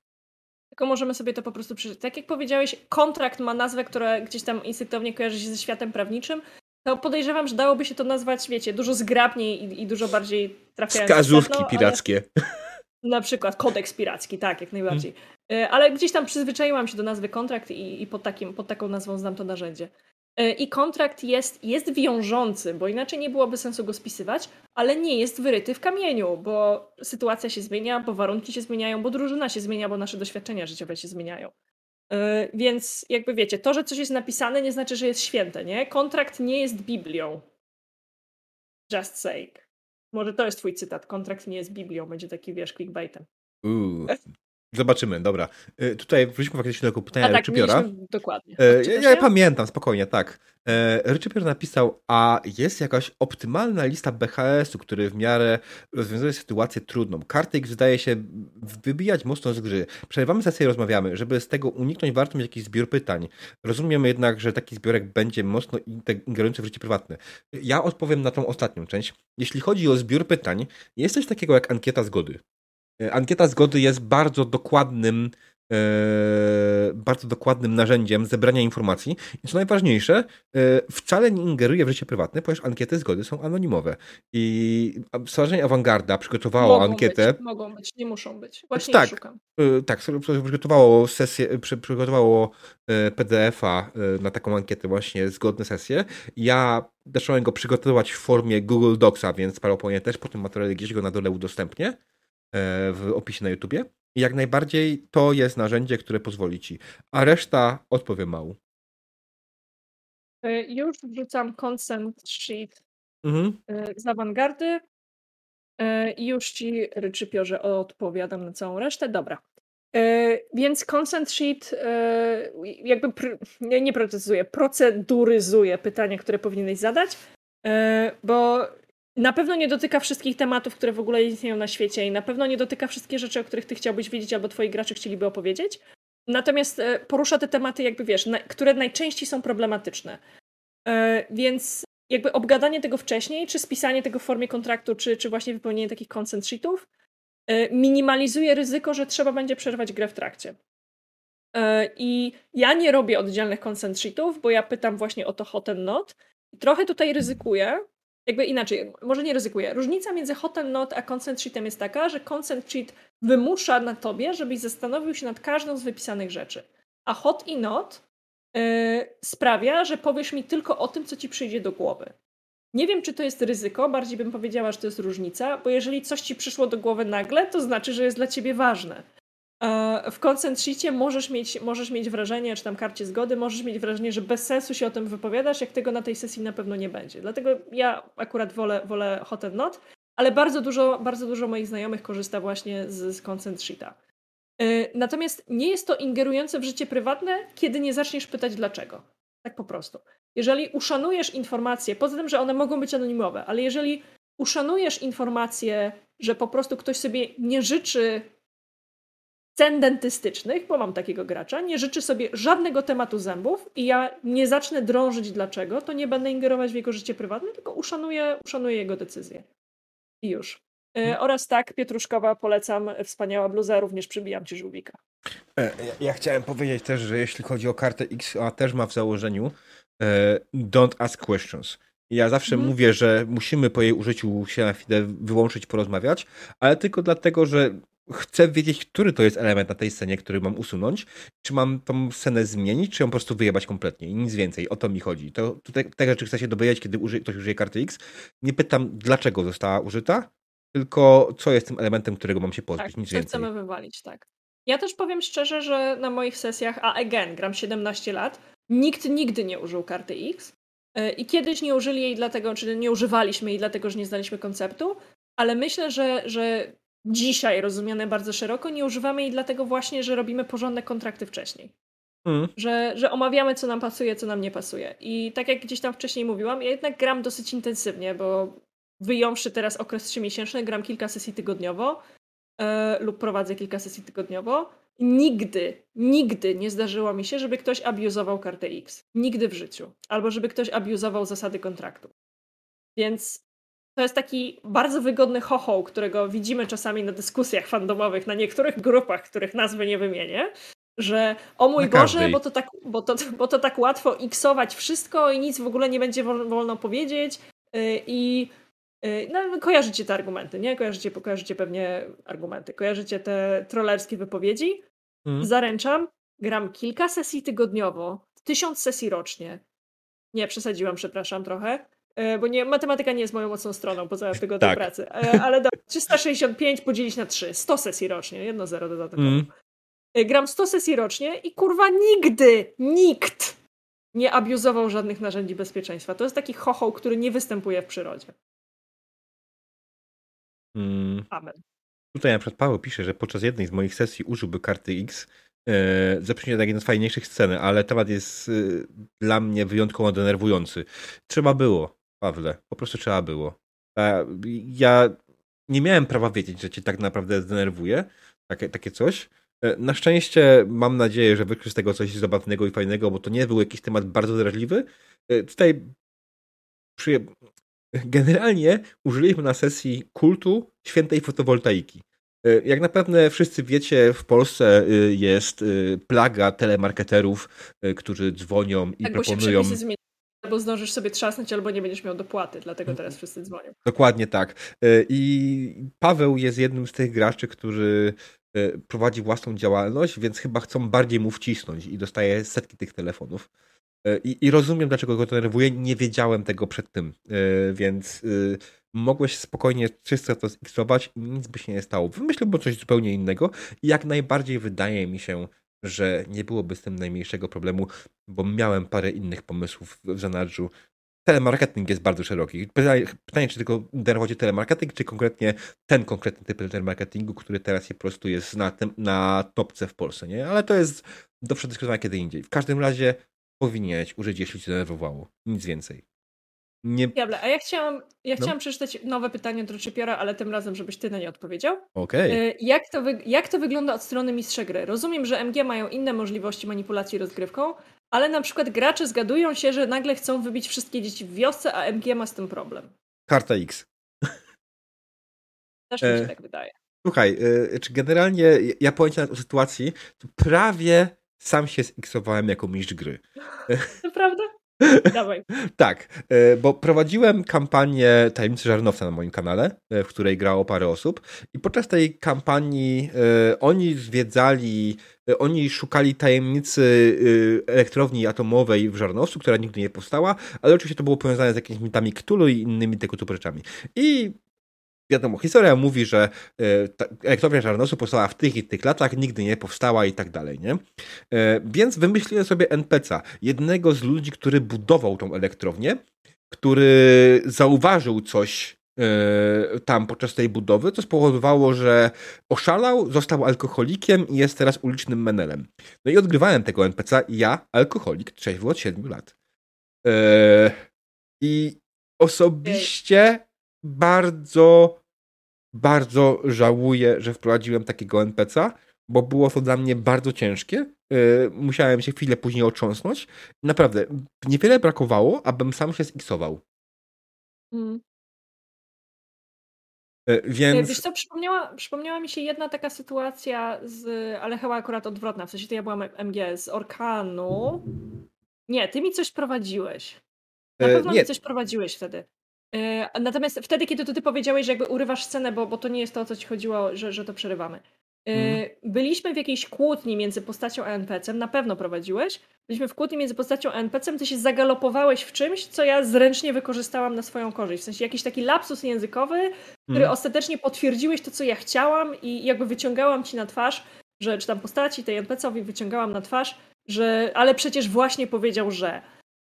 Tylko możemy sobie to po prostu przeczytać. Tak jak powiedziałeś, kontrakt ma nazwę, która gdzieś tam instynktownie kojarzy się ze światem prawniczym, to podejrzewam, że dałoby się to nazwać, wiecie, dużo zgrabniej i, i dużo bardziej trafiająco. Wskazówki pirackie. Na przykład kodeks piracki, tak, jak najbardziej. Hmm. Ale gdzieś tam przyzwyczaiłam się do nazwy kontrakt i, i pod, takim, pod taką nazwą znam to narzędzie. E, I kontrakt jest, jest wiążący, bo inaczej nie byłoby sensu go spisywać, ale nie jest wyryty w kamieniu, bo sytuacja się zmienia, bo warunki się zmieniają, bo drużyna się zmienia, bo nasze doświadczenia życiowe się zmieniają. Yy, więc jakby wiecie, to, że coś jest napisane, nie znaczy, że jest święte, nie? Kontrakt nie jest Biblią. Just sake. Może to jest twój cytat. Kontrakt nie jest Biblią. Będzie taki, wiesz, clickbaitem. Uuu, Zobaczymy, dobra. Y, tutaj wróćmy faktycznie do tego pytania a tak, Ryczypiora. Dokładnie. E, ja, ja pamiętam, spokojnie, tak. E, Ryczypior napisał, a jest jakaś optymalna lista BHS-u, który w miarę rozwiązuje sytuację trudną. Kartyk zdaje się wybijać mocno z gry. Przerywamy sesję i rozmawiamy. Żeby z tego uniknąć, warto mieć jakiś zbiór pytań. Rozumiem jednak, że taki zbiorek będzie mocno ingerujący w życie prywatne. Ja odpowiem na tą ostatnią część. Jeśli chodzi o zbiór pytań, jest coś takiego jak ankieta zgody. E, ankieta zgody jest bardzo dokładnym, e, bardzo dokładnym narzędziem zebrania informacji. I co najważniejsze, e, wcale nie ingeruje w życie prywatne, ponieważ ankiety zgody są anonimowe. I Stowarzyszenie Awangarda przygotowało mogą ankietę. Być, mogą być, nie muszą być. Właśnie tak, szukam. Tak, przygotowało sesję, przygotowało PDF-a na taką ankietę właśnie zgodne sesje. Ja zacząłem go przygotować w formie Google Docsa, więc PowerPoint też po tym materiale gdzieś go na dole udostępnię. E, w opisie na YouTubie. I jak najbardziej to jest narzędzie, które pozwoli ci. A reszta odpowie mało. E, już wrzucam consent sheet mhm. E, z awangardy. I już ci ryczypiorze odpowiadam na całą resztę. Dobra. Więc consent sheet jakby nie, nie procesuję, proceduryzuje pytania, które powinieneś zadać, bo na pewno nie dotyka wszystkich tematów, które w ogóle istnieją na świecie i na pewno nie dotyka wszystkie rzeczy, o których ty chciałbyś wiedzieć albo twoi gracze chcieliby opowiedzieć. Natomiast e, porusza te tematy, jakby wiesz, na, które najczęściej są problematyczne. E, więc jakby obgadanie tego wcześniej, czy spisanie tego w formie kontraktu, czy, czy właśnie wypełnienie takich consent sheetów, e, minimalizuje ryzyko, że trzeba będzie przerwać grę w trakcie. I ja nie robię oddzielnych consent sheetów, bo ja pytam właśnie o to hot and not. Trochę tutaj ryzykuję, jakby inaczej, może nie ryzykuję. Różnica między hot and not a consent sheetem jest taka, że consent sheet wymusza na tobie, żebyś zastanowił się nad każdą z wypisanych rzeczy. A hot i not yy, sprawia, że powiesz mi tylko o tym, co ci przyjdzie do głowy. Nie wiem, czy to jest ryzyko, bardziej bym powiedziała, że to jest różnica, bo jeżeli coś ci przyszło do głowy nagle, to znaczy, że jest dla ciebie ważne. W consent sheetie możesz mieć, możesz mieć wrażenie, czy tam karcie zgody, możesz mieć wrażenie, że bez sensu się o tym wypowiadasz, jak tego na tej sesji na pewno nie będzie. Dlatego ja akurat wolę, wolę hot and not, ale bardzo dużo, bardzo dużo moich znajomych korzysta właśnie z, z consent sheeta. Y, natomiast nie jest to ingerujące w życie prywatne, kiedy nie zaczniesz pytać dlaczego. Tak po prostu. Jeżeli uszanujesz informacje, poza tym, że one mogą być anonimowe, ale jeżeli uszanujesz informację, że po prostu ktoś sobie nie życzy cen dentystycznych, bo mam takiego gracza, nie życzy sobie żadnego tematu zębów i ja nie zacznę drążyć dlaczego, to nie będę ingerować w jego życie prywatne, tylko uszanuję, uszanuję jego decyzję. I już. E, oraz tak, Pietruszkowa, polecam, wspaniała bluza, również przybijam ci żółwika. E, ja, ja, chciałem powiedzieć też, że jeśli chodzi o kartę X, a też ma w założeniu e, don't ask questions. Ja zawsze mhm. mówię, że musimy po jej użyciu się na chwilę wyłączyć, porozmawiać, ale tylko dlatego, że chcę wiedzieć, który to jest element na tej scenie, który mam usunąć. Czy mam tą scenę zmienić, czy ją po prostu wyjebać kompletnie i nic więcej. O to mi chodzi. To, tutaj te rzeczy chcę się dowiedzieć, kiedy uży, ktoś użyje karty X. Nie pytam, dlaczego została użyta, tylko co jest tym elementem, którego mam się pozbyć, tak, nic więcej. chcemy wywalić, tak. Ja też powiem szczerze, że na moich sesjach, a again, gram 17 lat, nikt nigdy nie użył karty X. E, I kiedyś nie użyli jej dlatego, czy nie używaliśmy jej dlatego, że nie znaliśmy konceptu, ale myślę, że, że dzisiaj rozumiane bardzo szeroko, nie używamy jej dlatego właśnie, że robimy porządne kontrakty wcześniej. Mm. Że, że omawiamy, co nam pasuje, co nam nie pasuje. I tak jak gdzieś tam wcześniej mówiłam, ja jednak gram dosyć intensywnie, bo wyjąwszy teraz okres trzymiesięczny, gram kilka sesji tygodniowo yy, lub prowadzę kilka sesji tygodniowo. Nigdy, nigdy nie zdarzyło mi się, żeby ktoś abuzował kartę X. Nigdy w życiu. Albo żeby ktoś abuzował zasady kontraktu. Więc to jest taki bardzo wygodny chochoł, którego widzimy czasami na dyskusjach fandomowych, na niektórych grupach, których nazwy nie wymienię, że o mój na Boże, bo to, tak, bo, to, bo to tak łatwo iksować wszystko i nic w ogóle nie będzie wolno powiedzieć y, i y, no, kojarzycie te argumenty, nie? Kojarzycie, kojarzycie pewnie argumenty, kojarzycie te trollerskie wypowiedzi. Mm. Zaręczam, gram kilka sesji tygodniowo, tysiąc sesji rocznie. Nie, przesadziłam, przepraszam trochę. E, bo nie, matematyka nie jest moją mocną stroną poza tygodniem tak. pracy. E, ale do 365 podzielić na 3, 100 sesji rocznie, jedno zero dodatkowo. Mm. Gram 100 sesji rocznie i kurwa nigdy, nikt nie abuzował żadnych narzędzi bezpieczeństwa. To jest taki chochoł, który nie występuje w przyrodzie. Mm. Amen. Tutaj na przykład Paweł pisze, że podczas jednej z moich sesji użyłby karty X e, zaprzycznie tak jeden z fajniejszych scen, ale temat jest e, dla mnie wyjątkowo denerwujący. Trzeba było. Pawle, po prostu trzeba było. Ja nie miałem prawa wiedzieć, że cię tak naprawdę zdenerwuje takie, takie coś. E, na szczęście mam nadzieję, że wykrył z tego coś zabawnego i fajnego, bo to nie był jakiś temat bardzo drażliwy. E, tutaj przy... generalnie użyliśmy na sesji kultu świętej fotowoltaiki. E, jak na pewno wszyscy wiecie, w Polsce jest plaga telemarketerów, którzy dzwonią i tak, proponują. Bo się Albo zdążysz sobie trzasnąć, albo nie będziesz miał dopłaty, dlatego teraz wszyscy dzwonią. Dokładnie tak. E, I Paweł jest jednym z tych graczy, który e, prowadzi własną działalność, więc chyba chcą bardziej mu wcisnąć i dostaje setki tych telefonów. E, I, I, rozumiem, dlaczego go denerwuje. Nie wiedziałem tego przed tym, więc mogłeś spokojnie czysto to ziksować i nic by się nie stało. Wymyśliłbym coś zupełnie innego i jak najbardziej wydaje mi się, że nie byłoby z tym najmniejszego problemu, bo miałem parę innych pomysłów w zanadrzu. Telemarketing jest bardzo szeroki. Pytanie, czy tylko denerwować telemarketing, czy konkretnie ten konkretny typ telemarketingu, który teraz po prostu jest na, tym, na topce w Polsce, nie? Ale to jest do przedyskutowania kiedy indziej. W każdym razie powinieneś użyć, jeśli cię denerwowało. Nic więcej. Nie... Diable, a ja chciałam, ja no. chciałam przeczytać nowe pytanie do Czepiora, ale tym razem, żebyś ty na nie odpowiedział. Okej. Okay. Jak, to jak to wygląda od strony mistrza gry? Rozumiem, że MG mają inne możliwości manipulacji rozgrywką, ale na przykład gracze zgadują się, że nagle chcą wybić wszystkie dzieci w wiosce, a MG ma z tym problem. Karta X. Też mi się e... tak wydaje. Słuchaj, e, czy generalnie ja pojęcie o sytuacji, to prawie sam się ziksowałem jako mistrz gry. Naprawdę? Tak, e, bo prowadziłem kampanię Tajemnicy Żarnowca na moim kanale, e, w której grało parę osób i podczas tej kampanii e, oni zwiedzali, oni szukali tajemnicy elektrowni atomowej w Żarnowcu, która nigdy nie powstała, ale oczywiście to było powiązane z jakimiś mitami Cthulhu i innymi tego typu rzeczami. I wiadomo, historia mówi, że e, elektrownia Żarnosu powstała w tych i tych latach, nigdy nie powstała i tak dalej, nie? E, więc wymyśliłem sobie NPC'a, jednego z ludzi, który budował tą elektrownię, który zauważył coś yy, tam podczas tej budowy, co spowodowało, że oszalał, został alkoholikiem i jest teraz ulicznym menelem. No i odgrywałem tego NPC ja, alkoholik, trzeźwy od 7 lat. I osobiście bardzo, bardzo żałuję, że wprowadziłem takiego NPC, bo było to dla mnie bardzo ciężkie. Yy, musiałem się chwilę później otrząsnąć. Naprawdę, niewiele brakowało, abym sam się ziksował. Mm. Yy, więc... Wiesz co, przypomniała, przypomniała mi się jedna taka sytuacja, z, ale chyba akurat odwrotna, w sensie to ja byłam MG, z Orkanu. Nie, ty mi coś prowadziłeś. Na pewno nie. mi coś prowadziłeś wtedy. Natomiast wtedy, kiedy to ty powiedziałeś, że jakby urywasz scenę, bo, bo to nie jest to, o co ci chodziło, że, że to przerywamy. Mm. Byliśmy w jakiejś kłótni między postacią a NPC-em, na pewno prowadziłeś. Byliśmy w kłótni między postacią a NPC-em, ty się zagalopowałeś w czymś, co ja zręcznie wykorzystałam na swoją korzyść. W sensie jakiś taki lapsus językowy, który mm. ostatecznie potwierdziłeś to, co ja chciałam i jakby wyciągałam ci na twarz, że czy tam postaci tej NPC-owi wyciągałam na twarz, że ale przecież właśnie powiedział, że.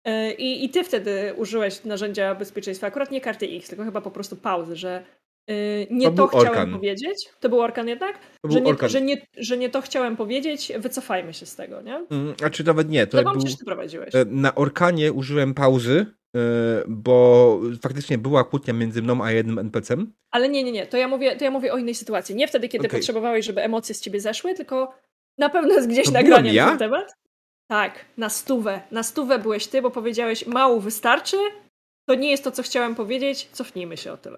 E, I, I ty wtedy użyłeś narzędzia bezpieczeństwa, akurat nie karty X, tylko chyba po prostu pauzy, że Yy, nie to, to chciałem powiedzieć. To był Orkan jednak? Że nie, Orkan. Że, nie, że nie to chciałem powiedzieć, wycofajmy się z tego, nie? Mm, a czy nawet nie. To, to był, ty prowadziłeś. E, na Orkanie użyłem pauzy, e, bo faktycznie była kłótnia między mną a jednym NPC-em. Ale nie, nie, nie. To ja mówię, to ja mówię o innej sytuacji. Nie wtedy, kiedy okay. potrzebowałeś, żeby emocje z ciebie zeszły, tylko na pewno jest gdzieś to nagranie ja? na ten temat. Tak, na stówę. Na stówę byłeś ty, bo powiedziałeś mało wystarczy, to nie jest to, co chciałem powiedzieć, cofnijmy się o tyle.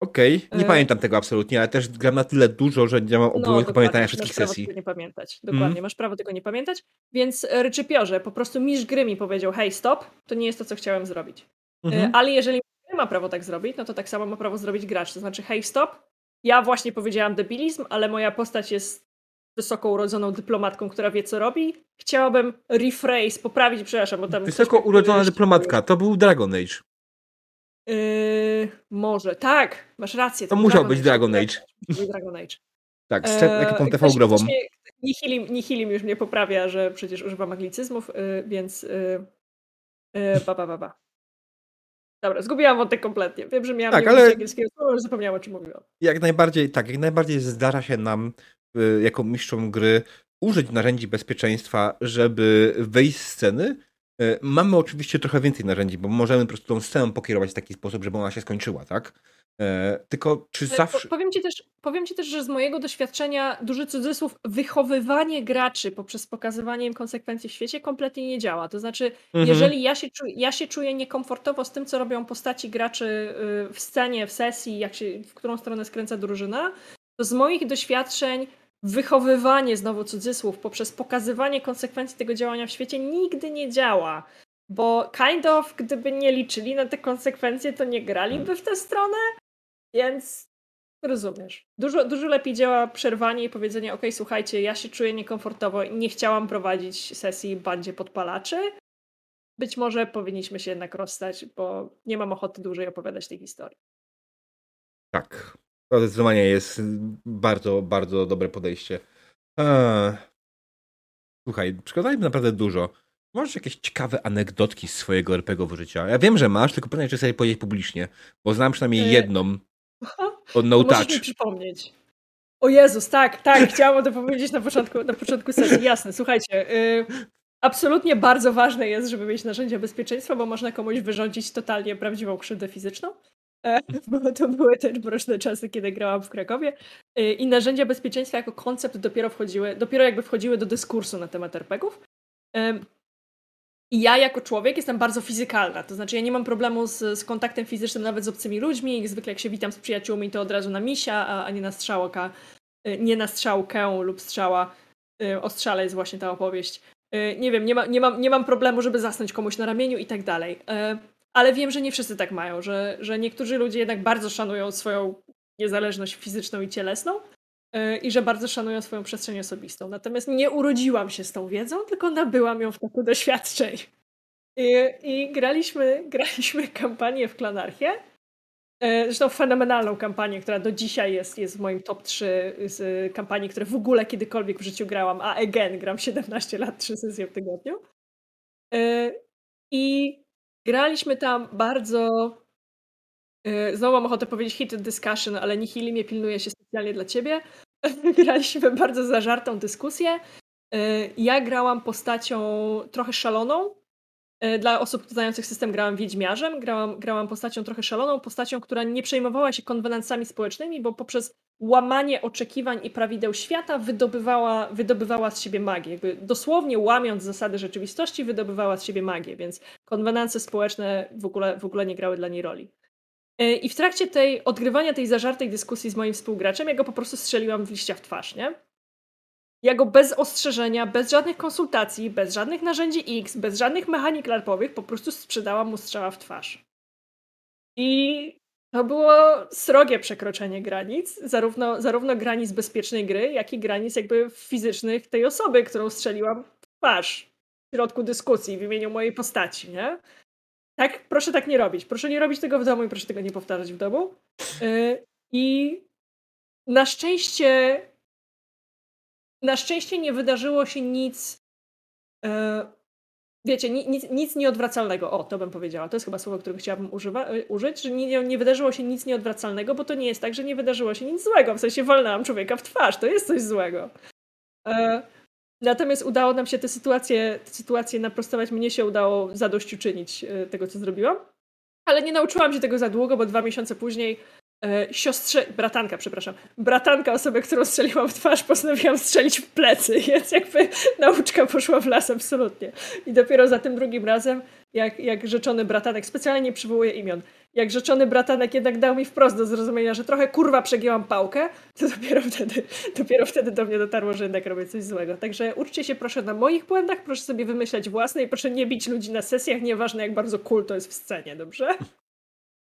Okej, okay. nie e... pamiętam tego absolutnie, ale też gram na tyle dużo, że nie mam obowiązku no, pamiętania wszystkich masz sesji. Prawo tego nie pamiętać. Dokładnie, mm. masz prawo tego nie pamiętać. Więc e, Ryczypiorze, po prostu mistrz gry mi powiedział, hej, stop, to nie jest to, co chciałem zrobić. Mm -hmm. Ale jeżeli nie ma prawo tak zrobić, no to tak samo ma prawo zrobić gracz. To znaczy, hej, stop, ja właśnie powiedziałam debilizm, ale moja postać jest wysoko urodzoną dyplomatką, która wie, co robi. Chciałabym rephrase, poprawić, przepraszam, bo tam... Wysoko urodzona dyplomatka, to był Dragon Age. Yy, może, tak, masz rację. To, to musiał być Dragon Age. Dragon Age. tak, z eee, ekipą TV grową. Nihilim, Nihilim już mnie poprawia, że przecież używam anglicyzmów, yy, więc yy, yy, ba, ba, ba, ba. Dobra, zgubiłam wątek kompletnie. Wiem, że miałam tak, ale... angielskiego słowa, ale zapomniałam, o czym mówiłam. Jak najbardziej, tak, jak najbardziej zdarza się nam jako mistrzom gry użyć narzędzi bezpieczeństwa, żeby wyjść z sceny, E, mamy oczywiście trochę więcej narzędzi, bo możemy po prostu tą scenę pokierować w taki sposób, żeby ona się skończyła, tak? E, tylko czy zawsze. Powiem ci, też, powiem ci też, że z mojego doświadczenia, duży cudzysłów, wychowywanie graczy poprzez pokazywanie im konsekwencji w świecie kompletnie nie działa. To znaczy, mhm. jeżeli ja się, czuję, ja się czuję niekomfortowo z tym, co robią postaci graczy y, w scenie, w sesji, jak się, w którą stronę skręca drużyna, to z moich doświadczeń wychowywanie, znowu cudzysłów, poprzez pokazywanie konsekwencji tego działania w świecie nigdy nie działa. Bo kind of, gdyby nie liczyli na te konsekwencje, to nie graliby w tę stronę. Więc rozumiesz. Dużo, dużo lepiej działa przerwanie i powiedzenie: OK, słuchajcie, ja się czuję niekomfortowo i nie chciałam prowadzić sesji bandzie podpalaczy. Być może powinniśmy się jednak rozstać, bo nie mam ochoty dłużej opowiadać tej historii. Tak. To zdecydowanie jest bardzo, bardzo dobre podejście. Eee. Słuchaj, przygotowaliśmy naprawdę dużo. Masz jakieś ciekawe anegdotki z swojego RPGowego życia? Ja wiem, że masz, tylko pytanie, czy sobie powiedzieć publicznie, bo znam przynajmniej eee. jedną od No Touch. mi przypomnieć. O Jezus, tak, tak, chciałam to powiedzieć na początku, na początku sesji. Jasne, słuchajcie. Yy, absolutnie bardzo ważne jest, żeby mieć narzędzia bezpieczeństwa, bo można komuś wyrządzić totalnie prawdziwą krzywdę fizyczną. E, bo to były te mroczne czasy, kiedy grałam w Krakowie. E, I narzędzia bezpieczeństwa jako koncept dopiero wchodziły, dopiero jakby wchodziły do dyskursu na temat RPGów. E, I ja jako człowiek jestem bardzo fizykalna, to znaczy ja nie mam problemu z, z kontaktem fizycznym nawet z obcymi ludźmi. Zwykle jak się witam z przyjaciółmi, to od razu na misia, a, a nie na strzałka, nie na strzałkę lub strzała. O strzale jest właśnie ta opowieść. Nie wiem, nie, ma, nie, mam, nie mam problemu, żeby zasnąć komuś na ramieniu i tak dalej. Ale wiem, że nie wszyscy tak mają, że, że niektórzy ludzie jednak bardzo szanują swoją niezależność fizyczną i cielesną yy, i że bardzo szanują swoją przestrzeń osobistą. Natomiast nie urodziłam się z tą wiedzą, tylko nabyłam ją w toku doświadczeń. I, i graliśmy, graliśmy kampanię w Klanarchię. Yy, zresztą fenomenalną kampanię, która do dzisiaj jest, jest w moim top 3 z kampanii, które w ogóle kiedykolwiek w życiu grałam, a again, gram 17 lat, 3 sesje w tygodniu. Yy, I Graliśmy tam bardzo Yy, znowu mam ochotę powiedzieć heated discussion, ale Nihili mnie pilnuje się specjalnie dla ciebie. Graliśmy bardzo zażartą dyskusję. Yy, ja grałam postacią trochę szaloną. Yy, dla osób znających system grałam wiedźmiarzem, grałam, grałam postacią trochę szaloną, postacią, która nie przejmowała się konwenancjami społecznymi, bo poprzez łamanie oczekiwań i prawideł świata wydobywała, wydobywała z siebie magię. Jakby dosłownie łamiąc zasady rzeczywistości, wydobywała z siebie magię, więc konwenancje społeczne w ogóle, w ogóle nie grały dla niej roli. E, I w trakcie tej odgrywania tej zażartej dyskusji z moim współgraczem, ja go po prostu strzeliłam w liścia w twarz, nie? Ja go bez ostrzeżenia, bez żadnych konsultacji, bez żadnych narzędzi X, bez żadnych mechanik larpowych, po prostu sprzedałam mu strzała w twarz. I to było srogie przekroczenie granic, zarówno, zarówno granic bezpiecznej gry, jak i granic jakby fizycznych tej osoby, którą strzeliłam w twarz w środku dyskusji w imieniu mojej postaci, nie? Tak, proszę tak nie robić. Proszę nie robić tego w domu i proszę tego nie powtarzać w domu. Yy, I na szczęście na szczęście nie wydarzyło się nic yy, wiecie, nic, nic nieodwracalnego. O, to bym powiedziała. To jest chyba słowo, którego chciałabym używa, y, użyć, że nie, nie wydarzyło się nic nieodwracalnego, bo to nie jest tak, że nie wydarzyło się nic złego. W sensie walnęłam człowieka w twarz. To jest coś złego. E, natomiast udało nam się tę sytuację, tę sytuację naprostować. Mnie się udało zadośćuczynić e, tego, co zrobiłam. Ale nie nauczyłam się tego za długo, bo dwa miesiące później e, siostrze, bratanka, przepraszam, bratanka osoby, którą strzeliłam w twarz, postanowiłam strzelić w plecy, więc jakby nauczka poszła w las absolutnie. I dopiero za tym drugim razem, jak, jak rzeczony bratanek, specjalnie nie przywołuję imion, jak rzeczony bratanek jednak dał mi wprost do zrozumienia, że trochę kurwa przegięłam pałkę, to dopiero wtedy, dopiero wtedy do mnie dotarło, że jednak robię coś złego. Także uczcie się proszę na moich błędach, proszę sobie wymyślać własne i proszę nie bić ludzi na sesjach, nieważne jak bardzo cool to jest w scenie, dobrze?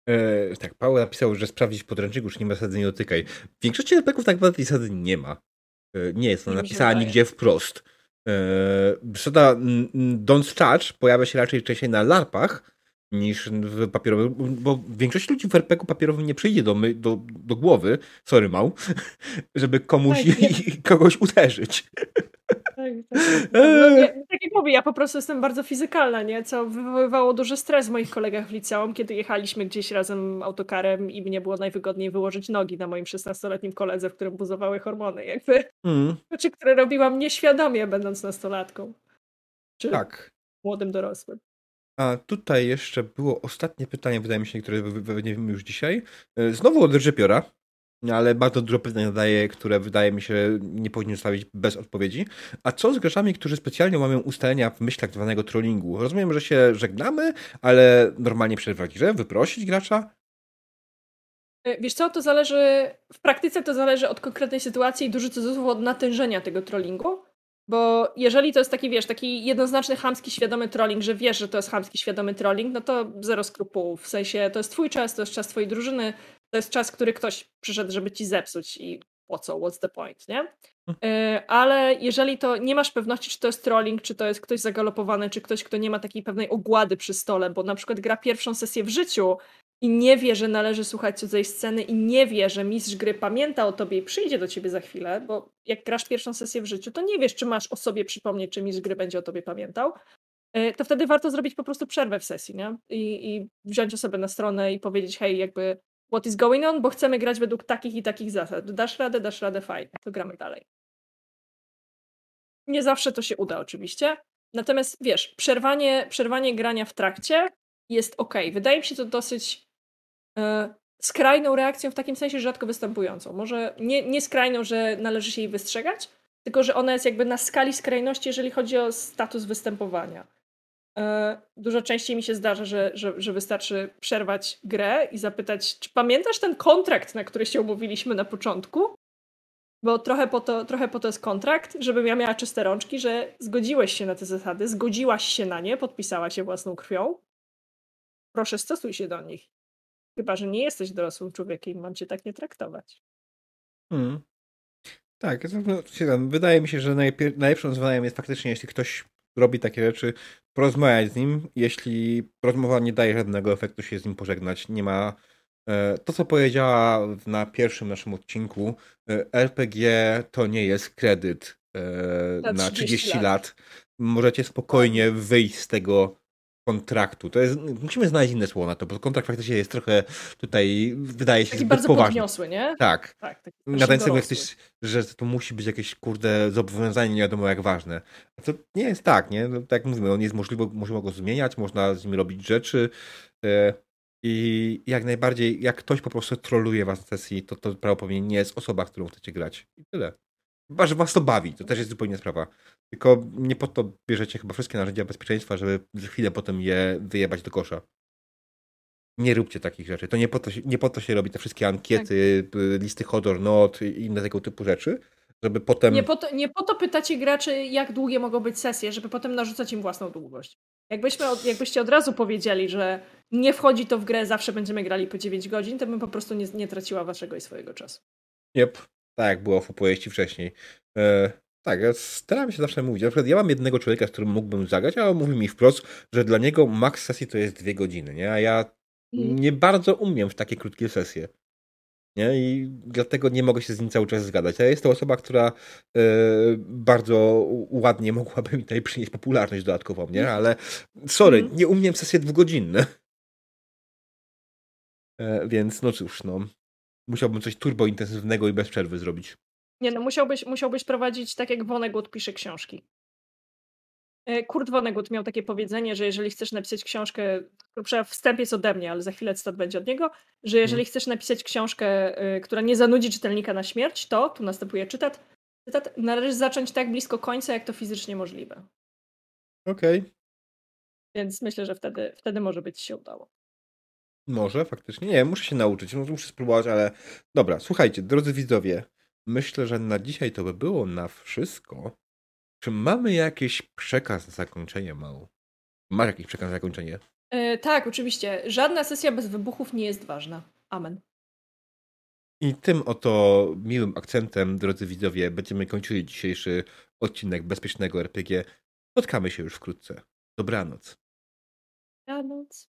E, tak, Paweł napisał, że sprawdzić w podręczniku, czy nie ma zasady nie dotykaj. W większości RPGów tak naprawdę tej zasady nie ma. E, nie jest ona napisana nigdzie wprost. E, zasada don't touch pojawia się raczej częściej na larpach niż w papierowym, bo większość ludzi w RPG papierowym nie przyjdzie do, my, do, do głowy, sorry mał, żeby komuś tak, kogoś uderzyć. Tak, tak. No, nie, tak jak mówię, ja po prostu jestem bardzo fizykalna, nie? co wywoływało duży stres w moich kolegach w liceum, kiedy jechaliśmy gdzieś razem autokarem i mnie było najwygodniej wyłożyć nogi na moim 16-letnim koledze, w którym buzowały hormony, jakby. Mm. Znaczy, które robiłam nieświadomie, będąc nastolatką. Czy tak. młodym dorosłym. A tutaj jeszcze było ostatnie pytanie, wydaje mi się, które nie wiem już dzisiaj. E, znowu od Rzepiora ale bardzo dużo pytań zadaje, które wydaje mi się nie powinien zostawić bez odpowiedzi. A co z graczami, którzy specjalnie mają ustalenia w myśl tak zwanego trollingu? Rozumiem, że się żegnamy, ale normalnie przerwać grę, wyprosić gracza? E, wiesz co, to zależy, w praktyce to zależy od konkretnej sytuacji i duży cudzysłów od natężenia tego trollingu. Bo jeżeli to jest taki, wiesz, taki jednoznaczny chamski, świadomy trolling, że wiesz, że to jest chamski, świadomy trolling, no to zero skrupułów. W sensie to jest twój czas, to jest czas twojej drużyny, to jest czas, który ktoś przyszedł, żeby ci zepsuć i po co, what's the point, nie? Yy, ale jeżeli to nie masz pewności, czy to jest trolling, czy to jest ktoś zagalopowany, czy ktoś, kto nie ma takiej pewnej ogłady przy stole, bo na przykład gra pierwszą sesję w życiu i nie wie, że należy słuchać cudzej sceny i nie wie, że mistrz gry pamięta o tobie i przyjdzie do ciebie za chwilę, bo jak grasz pierwszą sesję w życiu, to nie wiesz, czy masz o sobie przypomnieć, czy mistrz gry będzie o tobie pamiętał, yy, to wtedy warto zrobić po prostu przerwę w sesji, nie? I, i wziąć osobę na stronę i powiedzieć, hej, jakby what is going on, bo chcemy grać według takich i takich zasad. Dasz radę, dasz radę, fajnie, to gramy dalej. Nie zawsze to się uda oczywiście, natomiast wiesz, przerwanie, przerwanie grania w trakcie jest ok. Wydaje mi się to dosyć e, skrajną reakcją w takim sensie rzadko występującą. Może nie, nie skrajną, że należy się jej wystrzegać, tylko że ona jest jakby na skali skrajności, jeżeli chodzi o status występowania. E, dużo częściej mi się zdarza, że, że, że wystarczy przerwać grę i zapytać, czy pamiętasz ten kontrakt, na który się umówiliśmy na początku? Bo trochę po, to, trochę po to jest kontrakt, żebym ja miała czyste rączki, że zgodziłeś się na te zasady, zgodziłaś się na nie, podpisałaś się własną krwią. Proszę, stosuj się do nich. Chyba, że nie jesteś dorosłym człowiekiem, mam cię tak nie traktować. Hmm. Tak, wydaje mi się, że najlepszym rozwiązaniem jest faktycznie, jeśli ktoś robi takie rzeczy, porozmawiać z nim. Jeśli rozmowa nie daje żadnego efektu, się z nim pożegnać. Nie ma. E, to, co powiedziała na pierwszym naszym odcinku, e, RPG to nie jest kredyt e, na 30 lat. lat. Możecie spokojnie wyjść z tego kontraktu. To jest, musimy znaleźć inne słowo na to, bo kontrakt faktycznie jest trochę tutaj, wydaje się Taki zbyt bardzo poważny. podniosły, nie? Tak. Tak. taki Na ten jesteś, że to musi być jakieś, kurde, zobowiązanie nie wiadomo jak ważne. A to nie jest tak, nie? No, tak jak mówimy, on jest możliwe, można go zmieniać, można z nim robić rzeczy e, i jak najbardziej, jak ktoś po prostu troluje was na sesji, to to prawdopodobnie nie jest osoba, którą chcecie grać. I tyle. Chyba, że was to bawi, to też jest zupełnie sprawa. Tylko nie po to bierzecie chyba wszystkie narzędzia bezpieczeństwa, żeby za chwilę potem je wyjebać do kosza. Nie róbcie takich rzeczy. To nie po to się, nie po to się robi te wszystkie ankiety, y, listy hot or not i inne tego typu rzeczy, żeby potem... Nie po, to, nie po to pytacie graczy, jak długie mogą być sesje, żeby potem narzucać im własną długość. Jakbyśmy, od- jakbyście od razu powiedzieli, że nie wchodzi to w grę, zawsze będziemy grali po 9 godzin, to bym po prostu nie, nie traciła waszego i swojego czasu. Yep. Tak jak było w opowieści wcześniej. E, tak, ja staram się zawsze mówić. Na przykład ja mam jednego człowieka, z którym mógłbym zagrać, a on mówi mi wprost, że dla niego max sesji to jest dwie godziny, nie? A ja Mhm. nie bardzo umiem w takie krótkie sesje. Nie? I dlatego nie mogę się z nim cały czas zgadać. A jest to osoba, która e, bardzo ładnie mogłaby mi tutaj przynieść popularność dodatkową, nie? Ale sorry, Mhm. nie umiem sesje dwugodzinne. E, więc no cóż, no. Musiałbym coś turbo intensywnego i bez przerwy zrobić. Nie no, musiałbyś, musiałbyś prowadzić tak jak Vonnegut pisze książki. E, Kurt Vonnegut miał takie powiedzenie, że jeżeli chcesz napisać książkę, wstęp jest ode mnie, ale za chwilę cytat będzie od niego, że jeżeli chcesz napisać książkę, y, która nie zanudzi czytelnika na śmierć, to, tu następuje czytat, cytat, należy zacząć tak blisko końca, jak to fizycznie możliwe. Okej. Więc myślę, że wtedy, wtedy może być się udało. Może, faktycznie. Nie, muszę się nauczyć, muszę spróbować, ale dobra, słuchajcie, drodzy widzowie, myślę, że na dzisiaj to by było na wszystko. Czy mamy jakiś przekaz na zakończenie, Mał? Masz jakiś przekaz na zakończenie? E, tak, oczywiście. Żadna sesja bez wybuchów nie jest ważna. Amen. I tym oto miłym akcentem, drodzy widzowie, będziemy kończyli dzisiejszy odcinek Bezpiecznego RPG. Spotkamy się już wkrótce. Dobranoc. Dobranoc.